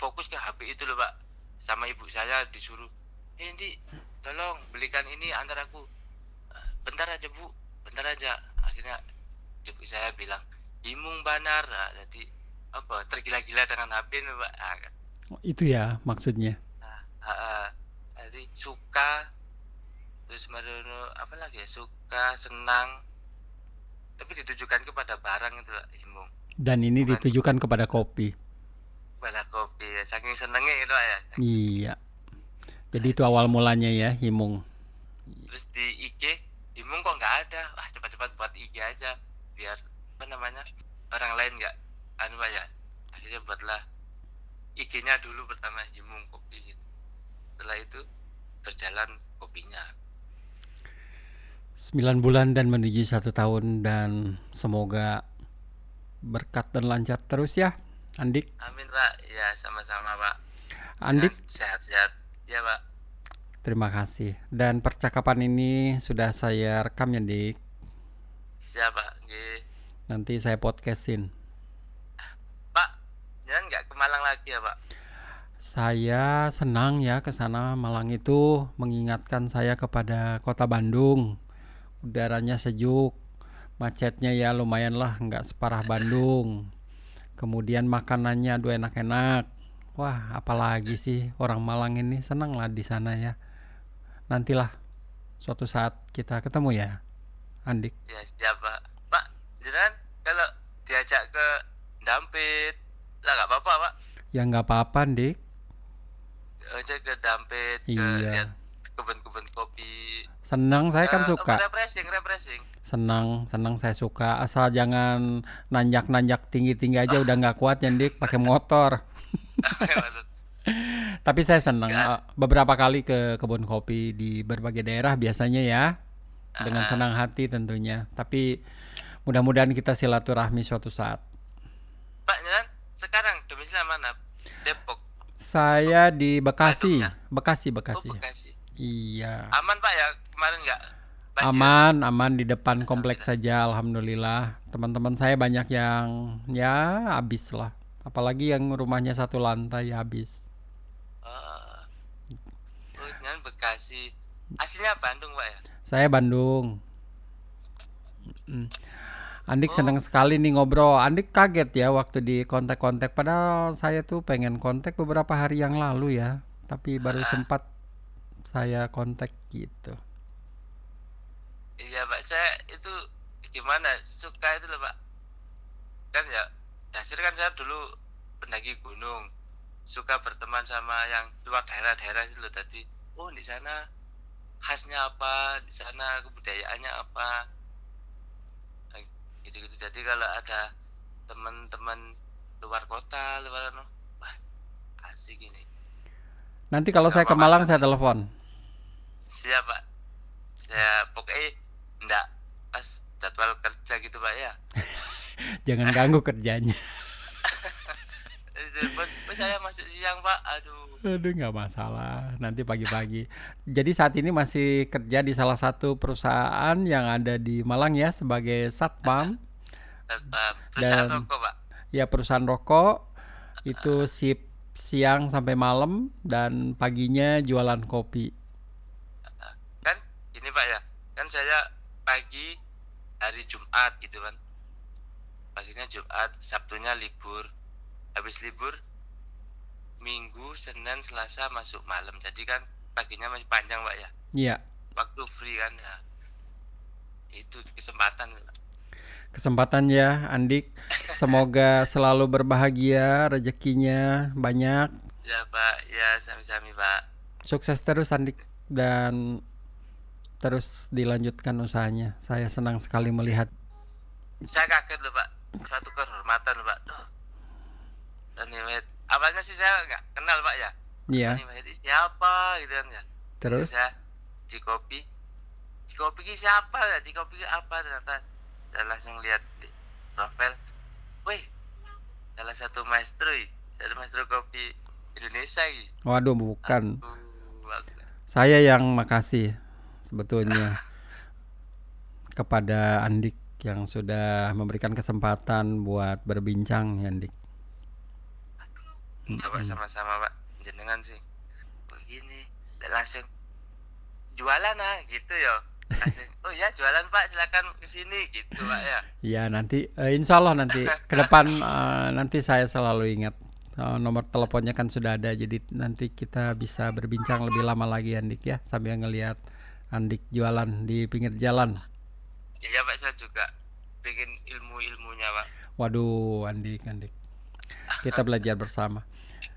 fokus ke HP itu loh pak. Sama ibu saya disuruh eh Indi tolong belikan ini antar aku. "Ah, bentar aja bu. Bentar aja. Akhirnya ibu saya bilang imung banar. Nah, jadi apa tergila-gila dengan HP ini pak. Ah, itu ya maksudnya? Ah, ah, ah. jadi suka terus merono apa lagi ya suka senang tapi ditujukan kepada barang itu pak imung. Dan ini Bukan. ditujukan kepada kopi pada kopi. Ya saking senengnya itu ya. Iya. Jadi itu awal mulanya ya Himung. Terus di IG Imung kok nggak ada? Wah cepat-cepat buat IG aja biar apa namanya orang lain nggak anu ya akhirnya buatlah IG-nya dulu pertama Imung kopi. Gitu. setelah itu berjalan kopinya. 9 bulan dan menuju satu tahun dan semoga berkat dan lancar terus ya Andik? Amin Pak. Ya sama-sama Pak. Andik? Sehat-sehat. Ya Pak. Terima kasih. Dan percakapan ini sudah saya rekam ya Dik siapa Nggih. nanti saya podcastin. Pak jangan nggak ke Malang lagi ya Pak? Saya senang ya ke sana. Malang itu mengingatkan saya kepada kota Bandung. Udaranya sejuk, macetnya ya lumayan lah. Nggak separah Bandung. Kemudian makanannya aduh enak-enak. Wah, apalagi sih orang Malang ini senang lah di sana ya. Nantilah suatu saat kita ketemu ya, Andik. Ya siapa? Pak, jangan kalau diajak ke Dampit, lah nggak apa-apa Pak. Ya nggak apa-apa, Dik. Ajak ke Dampit, ke Iya. lihat kebun-kebun kopi. Senang saya kan Eh, suka. Refreshing, refreshing. Senang, senang saya suka. Asal jangan nanjak-nanjak tinggi-tinggi aja udah nggak kuat ya, Dik, pakai motor. Tapi saya senang eh, beberapa kali ke kebun kopi di berbagai daerah biasanya ya. Dengan Ah. senang hati tentunya. Tapi mudah-mudahan kita silaturahmi suatu saat. Pak sekarang domisili mana? Depok. Saya di Bekasi, Bandung Bekasi, Oh, Bekasi. Bekasi. Iya. Aman Pak ya? Kemarin nggak? Aman, aman di depan kompleks saja, alhamdulillah. Teman-teman saya banyak yang ya habis lah. Apalagi yang rumahnya satu lantai ya habis. Oh, Nyan Bekasi. Aslinya Bandung Pak ya? Saya Bandung. Mm. Andik Oh. senang sekali nih ngobrol. Andik kaget ya waktu di kontak-kontak. Padahal saya tuh pengen kontak beberapa hari yang lalu ya. Tapi baru Ah. sempat saya kontak gitu. Iya Pak, saya itu gimana suka itu loh Pak. Kan ya dasar kan saya dulu pendaki gunung, suka berteman sama yang luar daerah-daerah itu loh tadi. Oh di sana khasnya apa, di sana kebudayaannya apa, gitu-gitu. Jadi kalau ada teman-teman luar kota, luar anu, wah asik ini. Nanti kalau saya ke Malang saya telepon. Siap Pak, saya pokoknya enggak pas jadwal kerja gitu Pak ya. Jangan ganggu kerjanya. telepon "Oh, saya masuk siang pak aduh Aduh nggak masalah. Nanti pagi-pagi. Jadi saat ini masih kerja di salah satu perusahaan yang ada di Malang ya sebagai satpam. tetap perusahaan Dan- rokok pak Ya perusahaan rokok itu sip siang sampai malam dan paginya jualan kopi. kan ini pak ya kan saya pagi hari Jumat gitu kan. Paginya Jumat Sabtunya libur. Habis libur Minggu Senin Selasa masuk malam. Jadi kan paginya masih panjang pak ya? Iya, waktu free kan ya? Itu kesempatan. Kesempatan ya Andik. Semoga selalu berbahagia, rezekinya banyak. ya pak. Ya sami-sami pak. Sukses terus Andik. Dan terus dilanjutkan usahanya. Saya senang sekali melihat. saya kaget loh pak. Suatu kehormatan loh pak. Duh. Tony Wahid awalnya sih saya nggak kenal pak ya? Iya, Wahid ini siapa gitu kan ya? Terus? Saya Cikopi Cikopi ini siapa ya? Cikopi apa ternyata? Saya langsung lihat di profil. Wih salah satu maestro satu maestro kopi Indonesia ini waduh bukan. Uh, aku- Saya yang makasih sebetulnya kepada Andik yang sudah memberikan kesempatan buat berbincang ya Andik. coba sama-sama pak. Jenengan sih. Begini langsung jualan ah gitu ya langsung oh ya jualan pak silakan ke sini gitu pak ya. Ya nanti eh, insya Allah nanti ke depan eh, nanti saya selalu ingat Eh, nomor teleponnya kan sudah ada jadi nanti kita bisa berbincang lebih lama lagi Andik ya sambil ngelihat Andik jualan di pinggir jalan. iya pak saya juga bikin ilmu-ilmunya pak Waduh Andik Andik kita belajar bersama.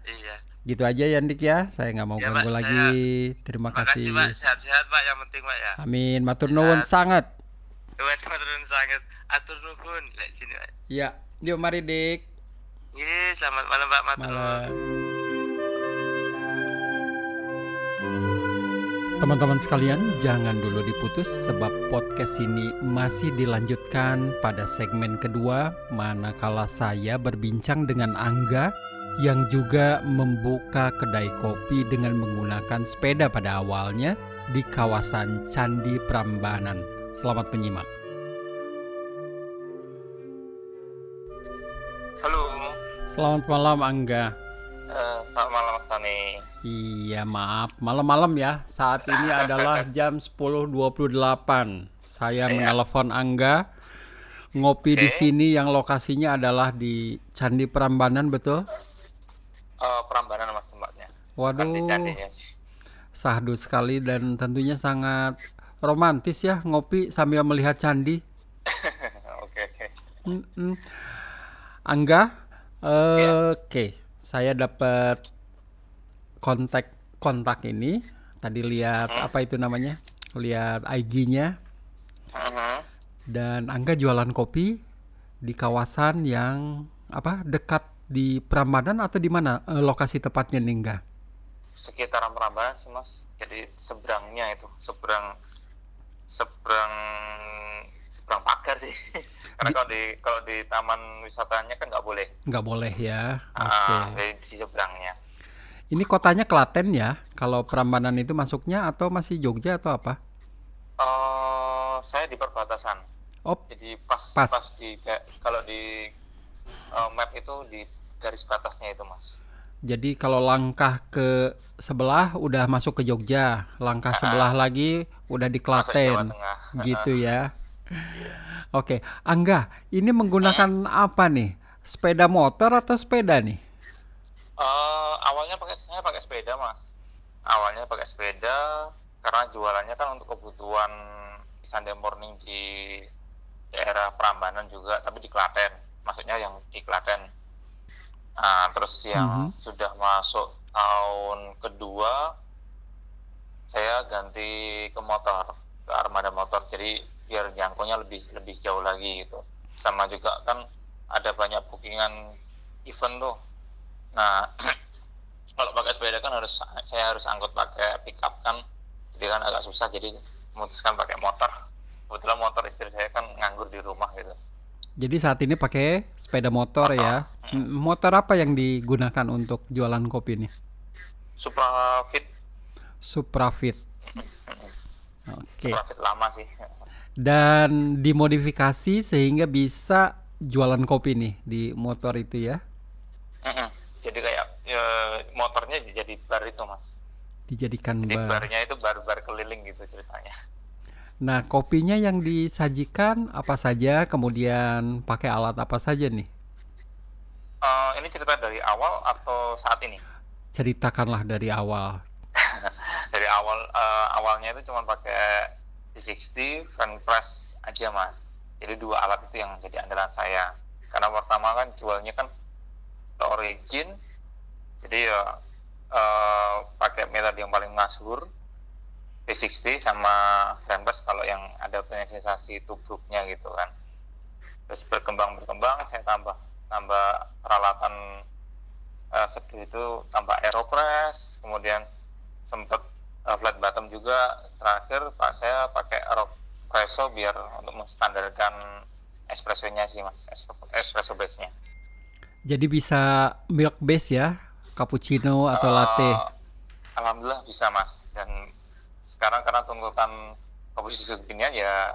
iya Gitu aja ya Andik ya. Saya nggak mau Ya, ganggu Pak, lagi. Terima makasih kasih. pak sehat-sehat pak yang penting pak ya Amin. Matur nuwun sangat. Turun sangat atur nuhun lek sini pak Ya, yuk mari Dik. Iya, selamat malam pak matur. Malam. Teman-teman sekalian, jangan dulu diputus sebab podcast ini masih dilanjutkan pada segmen kedua manakala saya berbincang dengan Angga yang juga membuka kedai kopi dengan menggunakan sepeda pada awalnya di kawasan Candi Prambanan. Selamat menyimak. halo Selamat malam Angga. Eh, selamat malam mas Tony Iya maaf. Malam-malam ya. Saat ini adalah jam 10.28 Saya Iya. menelpon Angga. Ngopi di Oke. sini yang lokasinya adalah di Candi Prambanan betul? Eh, Prambanan mas tempatnya. Di Waduh Candinya sahdu sekali dan tentunya sangat romantis ya Ngopi sambil melihat candi. Oke oke. Mm-mm. Angga Iya. Oke Saya dapat kontak kontak ini Tadi lihat Hmm. apa itu namanya Lihat IG-nya Mhm. dan Angga jualan kopi di kawasan yang apa dekat di Prambanan atau di mana eh, lokasi tepatnya nih Angga? sekitaran Prambanan sih mas jadi seberangnya itu seberang seberang seberang pagar sih karena Di- kalau di kalau di taman wisatanya kan nggak boleh Nggak boleh ya. Oke. Ah, jadi di seberangnya Ini kotanya Klaten ya? Kalau Prambanan itu masuknya atau masih Jogja atau apa? Eh, saya di perbatasan Oh, jadi pas Pas. pas, di kalau di eh, map itu di garis batasnya itu mas jadi kalau langkah ke sebelah udah masuk ke Jogja, langkah sebelah lagi udah di Klaten. Gitu ya. Oke, Angga, ini menggunakan apa nih? Sepeda motor atau sepeda nih? Eh, awalnya pakai saya pakai sepeda mas awalnya pakai sepeda karena jualannya kan untuk kebutuhan Sunday morning di daerah Prambanan juga tapi di Klaten maksudnya yang di Klaten Nah, terus yang Mhm. sudah masuk tahun kedua saya ganti ke motor ke armada motor jadi biar jangkaunya lebih lebih jauh lagi gitu. Sama juga kan ada banyak bookingan event tuh. Nah kalau pakai sepeda kan harus saya harus angkut pakai pickup kan. Jadi kan agak susah jadi memutuskan pakai motor. Kebetulan motor istri saya kan nganggur di rumah gitu. Jadi saat ini pakai sepeda motor ya. M- Motor apa yang digunakan untuk jualan kopi nih? Supra Fit Suprafit. Oke. Supra Fit lama sih Dan dimodifikasi sehingga bisa jualan kopi nih di motor itu ya. Mm-mm. jadi kayak ya, motornya jadi bar itu mas Dijadikan jadi bar. barnya itu bar-bar keliling gitu ceritanya Nah, kopinya yang disajikan apa saja, kemudian pakai alat apa saja nih? Eh, ini cerita dari awal atau saat ini Ceritakanlah dari awal. dari awal eh, awalnya itu cuma pakai D60 fan press aja mas. Jadi dua alat itu yang jadi andalan saya. Karena pertama kan jualnya kan origin. Jadi ya eh, pakai metode yang paling masyhur P60 sama fan press kalau yang ada sensasi tubruknya gitu kan. Terus berkembang berkembang saya tambah tambah peralatan eh, seduh itu tambah aeropress kemudian sempat uh, flat bottom juga. Terakhir pak saya pakai espresso biar untuk menstandarkan espressonya sih mas. Es- espresso base nya Jadi bisa milk base ya, cappuccino atau latte. alhamdulillah bisa mas. Dan sekarang karena tuntutan kopi susu kekinian ya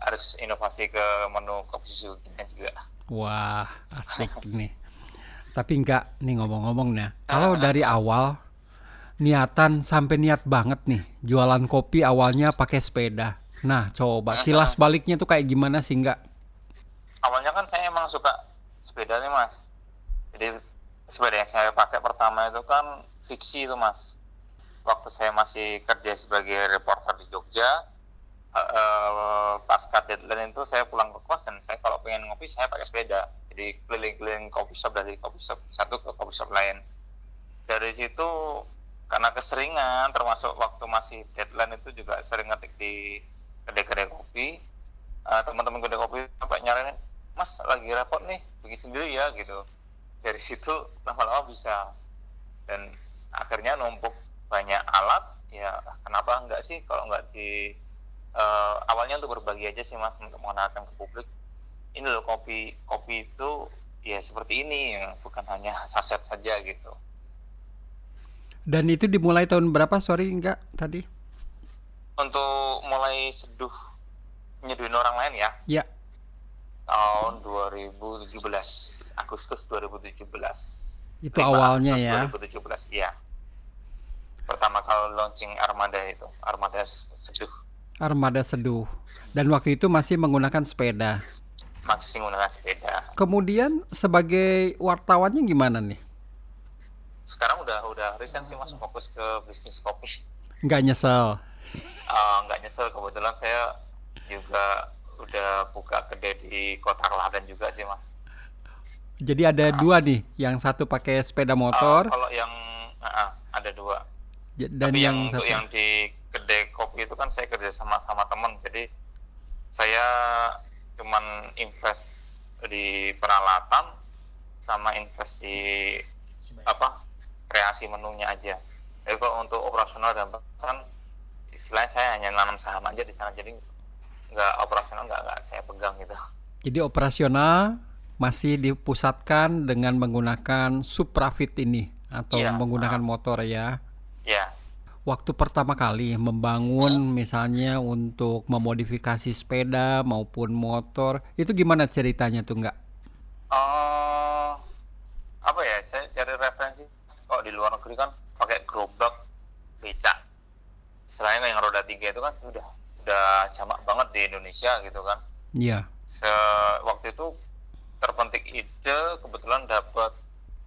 harus inovasi ke menu kopi susu kekinian juga. Wah, asik nih. Tapi enggak nih ngomong-ngomong nih. Kalau dari awal niatan sampai niat banget nih. Jualan kopi awalnya pakai sepeda. Nah, coba kilas baliknya tuh kayak gimana sih enggak? awalnya kan saya emang suka sepeda nih mas. Jadi sepeda yang saya pakai pertama itu kan fiksi itu mas. Waktu saya masih kerja sebagai reporter di Jogja eh, eh, pasca deadline itu saya pulang ke kos dan saya kalau pengen ngopi saya pakai sepeda. Jadi keliling-keliling kopi shop dari kopi shop satu ke kopi shop lain. Dari situ karena keseringan termasuk waktu masih deadline itu juga sering ngetik di kedai-kedai kopi. Eh, teman-teman kedai kopi sampai nyaranin mas lagi repot nih bikin sendiri ya gitu. Dari situ lama-lama bisa. Dan akhirnya numpuk banyak alat ya kenapa enggak sih? Kalau enggak di eh, awalnya untuk berbagi aja sih mas untuk mengenalkan ke publik. Ini loh kopi kopi itu ya seperti ini ya, bukan hanya saset saja gitu Dan itu dimulai tahun berapa? Sorry enggak tadi. untuk mulai seduh nyeduhin orang lain ya Ya, tahun 2017 Agustus 2017 itu 5 awalnya Agustus ya. 2017 iya pertama kali launching Armada itu Armada Seduh Armada Seduh. Dan waktu itu masih menggunakan sepeda. masih menggunakan sepeda Kemudian sebagai wartawannya gimana nih? Sekarang udah udah resign sih mas fokus ke bisnis kopi. Nggak nyesel. Eh, nggak nyesel. Kebetulan saya juga udah buka kedai di kota Klaten juga sih mas. Jadi ada dua nih, yang satu pakai sepeda Eh, motor. kalau yang ah, ada dua. Dan tapi yang, yang, satu. yang di kedai kopi itu kan saya kerja sama sama teman. Jadi saya cuman invest di peralatan sama invest di apa kreasi menunya aja Jadi kalau untuk operasional dan pesan istilahnya saya hanya nanam saham aja di sana jadi nggak operasional nggak nggak saya pegang gitu. Jadi operasional masih dipusatkan dengan menggunakan Suprafit ini atau Iya. menggunakan motor ya. Ya, Waktu pertama kali membangun misalnya untuk memodifikasi sepeda maupun motor, itu gimana ceritanya tuh nggak? eh apa ya? Saya cari referensi kalau di luar negeri kan pakai gerobak becak. Selain yang roda tiga itu kan udah udah jamak banget di Indonesia gitu kan. Iya. Se waktu itu terpentik ide kebetulan dapat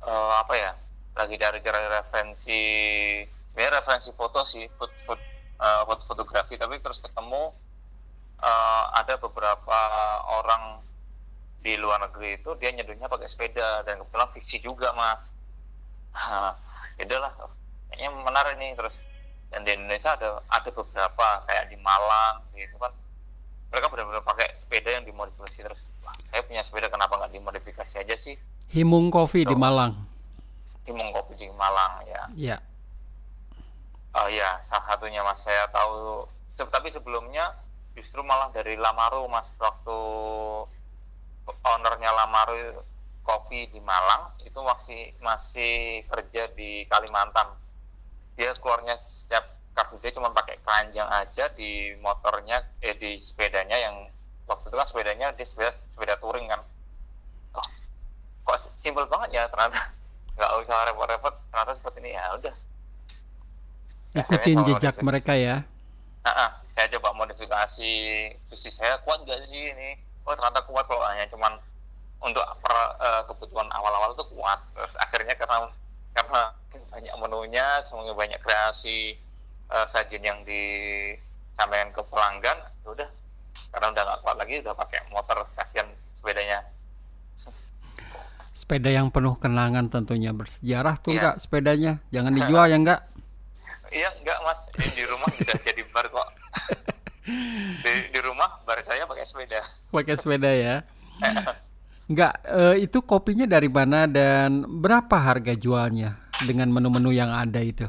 eh, apa ya? Lagi cari-cari referensi ya referensi foto sih, foto, foto fotografi tapi terus ketemu eh, ada beberapa orang di luar negeri itu dia nyeduhnya pakai sepeda dan kebetulan fiksi juga mas itulah kayaknya menarik nih terus dan di Indonesia ada ada beberapa kayak di Malang gitu kan mereka benar-benar pakai sepeda yang dimodifikasi terus wah saya punya sepeda kenapa nggak dimodifikasi aja sih Himung Coffee di Oh. Malang. di Mongkopi di Malang ya Ya. Oh ya, salah satunya mas saya tahu. Se- tapi sebelumnya justru malah dari Lamaru mas waktu ownernya Lamaru Coffee di Malang itu masih masih kerja di Kalimantan. Dia keluarnya setiap free day cuma pakai keranjang aja di motornya eh di sepedanya yang waktu itu kan sepedanya dia sepeda sepeda touring kan. Oh, kok simpel banget ya ternyata nggak usah repot-repot ternyata seperti ini ya udah Ikutin sama jejak modifikasi. mereka ya. Nah, ah, saya coba modifikasi visi saya kuat nggak sih ini? Oh ternyata kuat kalau hanya cuman untuk per- eh, kebutuhan awal-awal itu kuat. Terus akhirnya karena karena banyak menunya, semuanya banyak kreasi eh, sajian yang disampaikan ke pelanggan, ya udah karena udah nggak kuat lagi udah pakai motor kasihan sepedanya. Sepeda yang penuh kenangan tentunya bersejarah tuh enggak sepedanya. Jangan dijual ya enggak? Iya enggak mas, ini di rumah udah jadi bar kok. di, di rumah bar saya pakai sepeda. Pakai sepeda ya. Enggak, eh, itu kopinya dari mana dan berapa harga jualnya dengan menu-menu yang ada itu?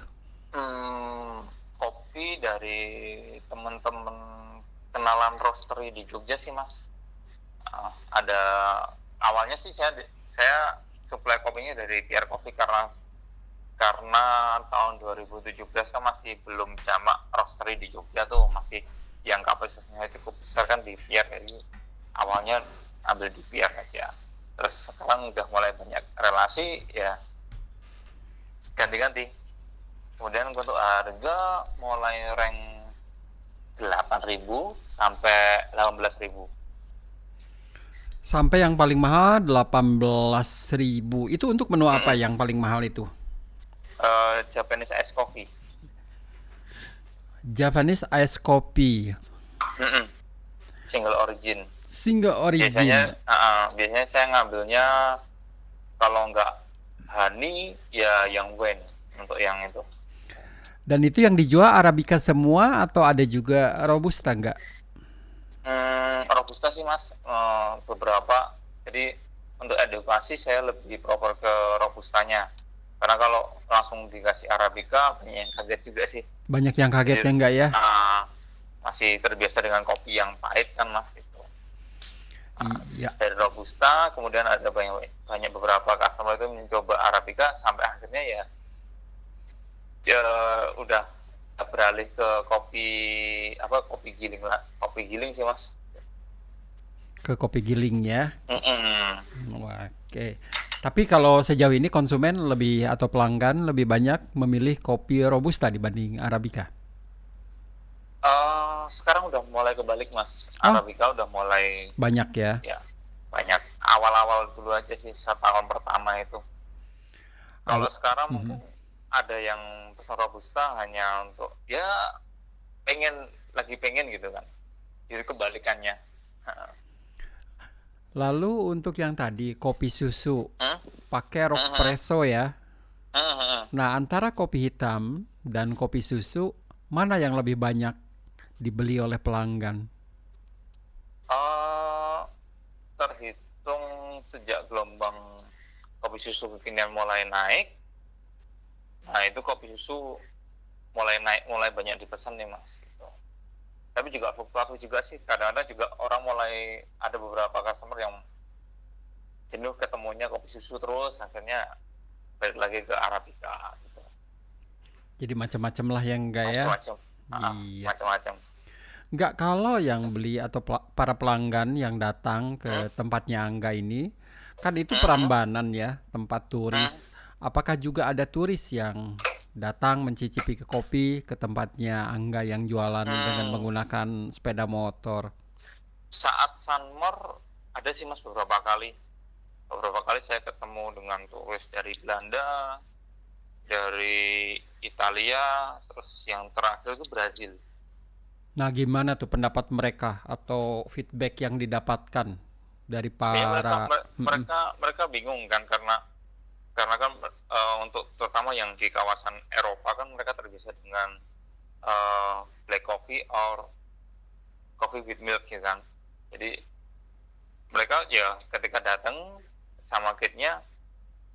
Hmm, kopi dari teman-teman kenalan roastery di Jogja sih mas. Ah, ada awalnya sih saya saya supply kopinya dari PR Coffee karena karena tahun 2017 kan masih belum jamak roastery di Jogja tuh masih yang kapasitasnya cukup besar kan di PR jadi awalnya ambil di PR aja. Terus sekarang udah mulai banyak relasi ya. Ganti-ganti. Kemudian untuk harga mulai rank 8.000 sampai 18.000 Sampai yang paling mahal 18.000. Itu untuk menu apa yang paling mahal itu? Eh, Japanese ice coffee. Japanese ice coffee. Mm-mm. single origin single biasanya origin. uh, uh, biasanya saya ngambilnya kalau nggak honey ya yang wen untuk yang itu Dan itu yang dijual arabica semua atau ada juga robusta enggak? hmm, robusta sih mas Eh, beberapa jadi untuk edukasi saya lebih proper ke robustanya karena kalau langsung dikasih arabica banyak yang kaget juga sih Banyak yang kagetnya enggak ya? Ah, masih terbiasa dengan kopi yang pahit kan mas gitu Iya. dari robusta kemudian ada banyak banyak beberapa customer itu mencoba arabica sampai akhirnya ya ya udah beralih ke kopi apa kopi giling lah kopi giling sih mas Ke kopi giling ya. Mm-mm. Wah, Oke. Tapi kalau sejauh ini konsumen lebih atau pelanggan lebih banyak memilih kopi robusta dibanding arabica. Sekarang udah mulai kebalik mas Oh. arabica udah mulai Banyak ya. ya banyak awal-awal dulu aja sih setahun pertama itu kalau sekarang Mhm. mungkin ada yang pesan robusta hanya untuk ya pengen lagi pengen gitu kan jadi kebalikannya Lalu untuk yang tadi kopi susu Hmm? pakai Mhm. espresso ya. Hmm, Nah, antara kopi hitam dan kopi susu mana yang lebih banyak dibeli oleh pelanggan? Eh, terhitung sejak gelombang kopi susu kekinian mulai naik nah itu kopi susu mulai naik mulai banyak dipesan nih mas gitu. tapi juga fluktuatif juga sih kadang-kadang juga orang mulai ada beberapa customer yang jenuh ketemunya kopi susu terus akhirnya balik lagi ke arabica gitu Jadi macam-macam lah yang enggak ya. macam-macam Ah, Iya. macam-macam Enggak kalau yang beli atau pel- para pelanggan yang datang ke Hmm. tempatnya Angga ini kan itu. Prambanan ya, tempat turis. Apakah juga ada turis yang datang mencicipi ke kopi ke tempatnya Angga yang jualan dengan Hmm. menggunakan sepeda motor? saat summer ada sih mas beberapa kali beberapa kali saya ketemu dengan turis dari Belanda dari Italia terus yang terakhir itu Brazil Nah, gimana tuh pendapat mereka atau feedback yang didapatkan dari mereka, para mer- Mm-mm. mereka mereka bingung kan karena karena kan eh, untuk terutama yang di kawasan Eropa kan mereka terbiasa dengan eh, black coffee or coffee with milk ya kan jadi mereka ya ketika datang sama gate-nya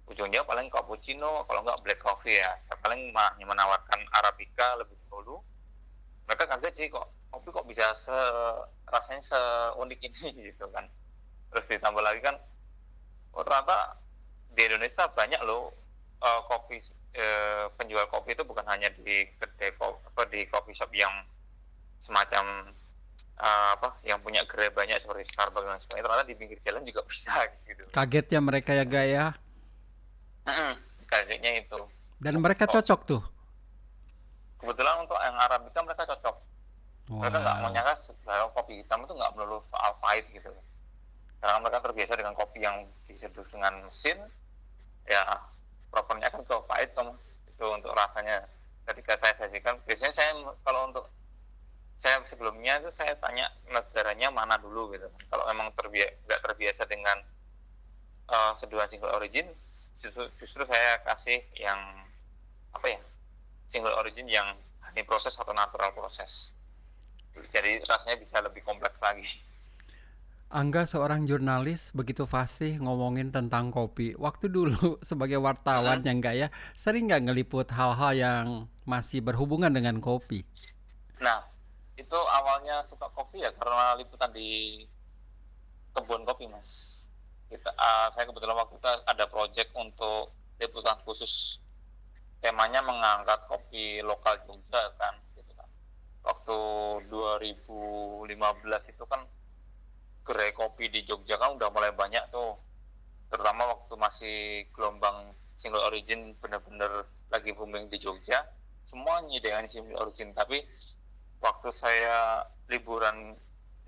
ujungnya paling cappuccino kalau nggak black coffee ya Saya paling menawarkan arabica lebih dahulu mereka kaget sih kok kopi kok bisa se rasanya seunik ini gitu kan. Terus ditambah lagi kan oh ternyata di Indonesia banyak loh eh, kopi eh, penjual kopi itu bukan hanya di kedai ko- apa di coffee shop yang semacam eh, apa yang punya gerai banyak seperti Starbucks dan sebagainya ternyata di pinggir jalan juga bisa gitu. Kagetnya mereka ya Gaya? Kagetnya itu. Dan mereka cocok tuh. Kebetulan untuk yang Arabica mereka cocok. Mereka nggak Wow. menyangka bahwa kopi hitam itu nggak melulu soal pahit gitu. Karena mereka terbiasa dengan kopi yang diseduh dengan mesin ya propernya kan ke pahit tuh mas itu untuk rasanya. Ketika saya sajikan biasanya saya kalau untuk saya sebelumnya itu saya tanya negaranya mana dulu gitu. Kalau memang terbiasa nggak terbiasa dengan eh, seduhan single origin justru, justru saya kasih yang apa ya single origin yang honey proses atau natural proses jadi rasanya bisa lebih kompleks lagi Angga seorang jurnalis begitu fasih ngomongin tentang kopi. Waktu dulu sebagai wartawan yang enggak ya, sering nggak ngeliput hal-hal yang masih berhubungan dengan kopi. Nah, itu awalnya suka kopi ya karena liputan di kebun kopi, Mas. Kita, ah, saya kebetulan waktu itu ada project untuk liputan khusus temanya mengangkat kopi lokal Jogja kan, gitu kan. Waktu 2015 itu kan gerai kopi di Jogja kan udah mulai banyak tuh, terutama waktu masih gelombang single origin bener-bener lagi booming di Jogja, semua nyediain single origin. Tapi waktu saya liburan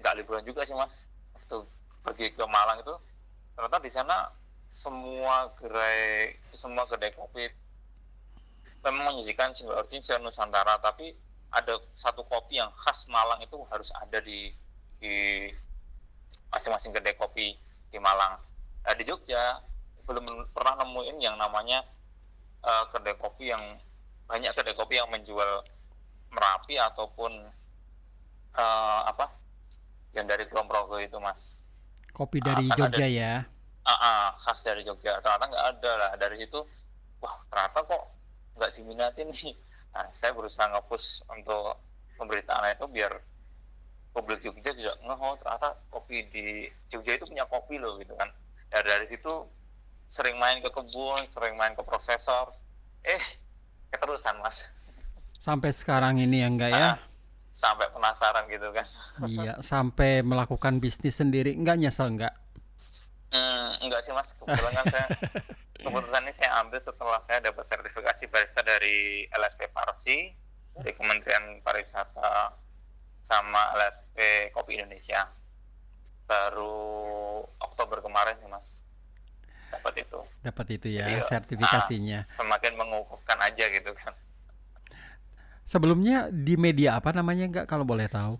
nggak liburan juga sih mas. Waktu pergi ke Malang itu ternyata di sana semua gerai semua kedai kopi memang menyajikan single origin se Nusantara tapi ada satu kopi yang khas Malang itu harus ada di di masing-masing kedai kopi di Malang. Nah, di Jogja belum pernah nemuin yang namanya eh, kedai kopi yang banyak kedai kopi yang menjual Merapi ataupun eh, apa yang dari Kulon Progo itu mas. Kopi dari kan Jogja ada- ya. Ah, ah, khas dari Jogja. Ternyata nggak ada lah. Dari situ wah ternyata kok nggak diminati nih. Nah saya berusaha nge-push untuk pemberitaan itu biar publik Jogja juga ngeh oh ternyata kopi di Jogja itu punya kopi loh gitu kan. Ya dari situ sering main ke kebun sering main ke prosesor. Eh keterusan mas. Sampai sekarang ini ya enggak ya? Ah, sampai penasaran gitu kan. Iya, sampai melakukan bisnis sendiri. Enggak nyesel enggak? Hmm, enggak sih mas, kebetulan kan saya keputusan ini saya ambil setelah saya dapat sertifikasi barista dari LSP Parsi dari Kementerian Pariwisata sama LSP Kopi Indonesia baru Oktober kemarin sih mas dapat itu Dapat itu ya Jadi, sertifikasinya. ah, semakin mengukuhkan aja gitu kan Sebelumnya di media apa namanya enggak kalau boleh tahu?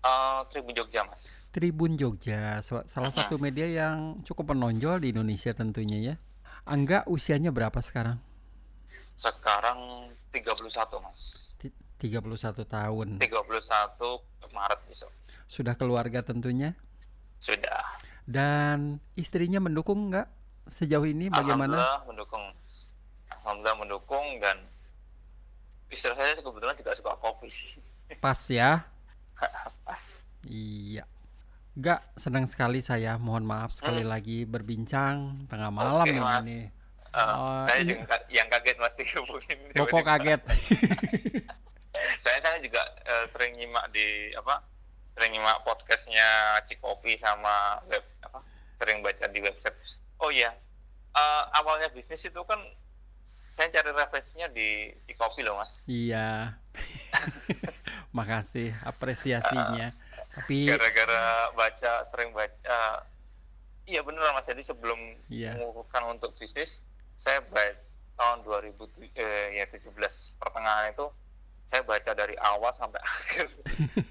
Eh, Tribun Jogja mas Tribun Jogja, sa- salah satu media yang cukup menonjol di Indonesia tentunya ya. Angga usianya berapa sekarang? sekarang 31 mas Ti- 31 tahun. 31 Maret besok Sudah keluarga tentunya. sudah Dan istrinya mendukung nggak sejauh ini bagaimana? Alhamdulillah mendukung. Alhamdulillah mendukung dan istri saya kebetulan juga suka kopi sih. Pas ya. Pas. Iya. Enggak, senang sekali saya. Mohon maaf sekali Hmm. lagi berbincang tengah malam Oke, yang Mas. ini. Eh, Oh, saya ini- juga ka- yang kaget pasti hubungin. Kok tiba-tiba. kaget? saya saya juga eh, sering nyimak di apa sering nyimak podcastnya Cikopi sama web apa sering baca di website oh iya eh, awalnya bisnis itu kan saya cari referensinya di Cikopi loh mas Iya. Makasih apresiasinya. Tapi gara-gara baca sering baca iya beneran mas jadi sebelum Iya. mengukuhkan untuk bisnis saya baca tahun 2000 eh, ya 17 pertengahan itu saya baca dari awal sampai akhir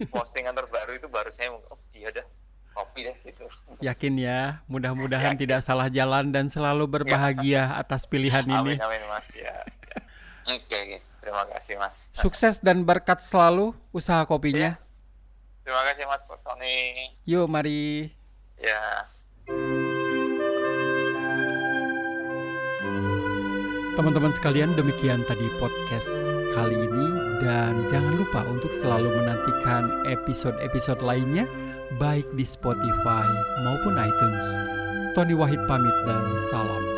postingan terbaru itu baru saya mau oh iya dah kopi deh gitu yakin ya, mudah-mudahan tidak salah jalan dan selalu berbahagia atas pilihan ini. amin amin mas ya, ya. oke oke terima kasih mas Sukses dan berkat selalu usaha kopinya. Terima kasih mas Tony Yuk mari. ya Teman-teman sekalian, demikian tadi podcast kali ini dan jangan lupa untuk selalu menantikan episode-episode lainnya baik di Spotify maupun iTunes. Tony Wahid pamit dan salam.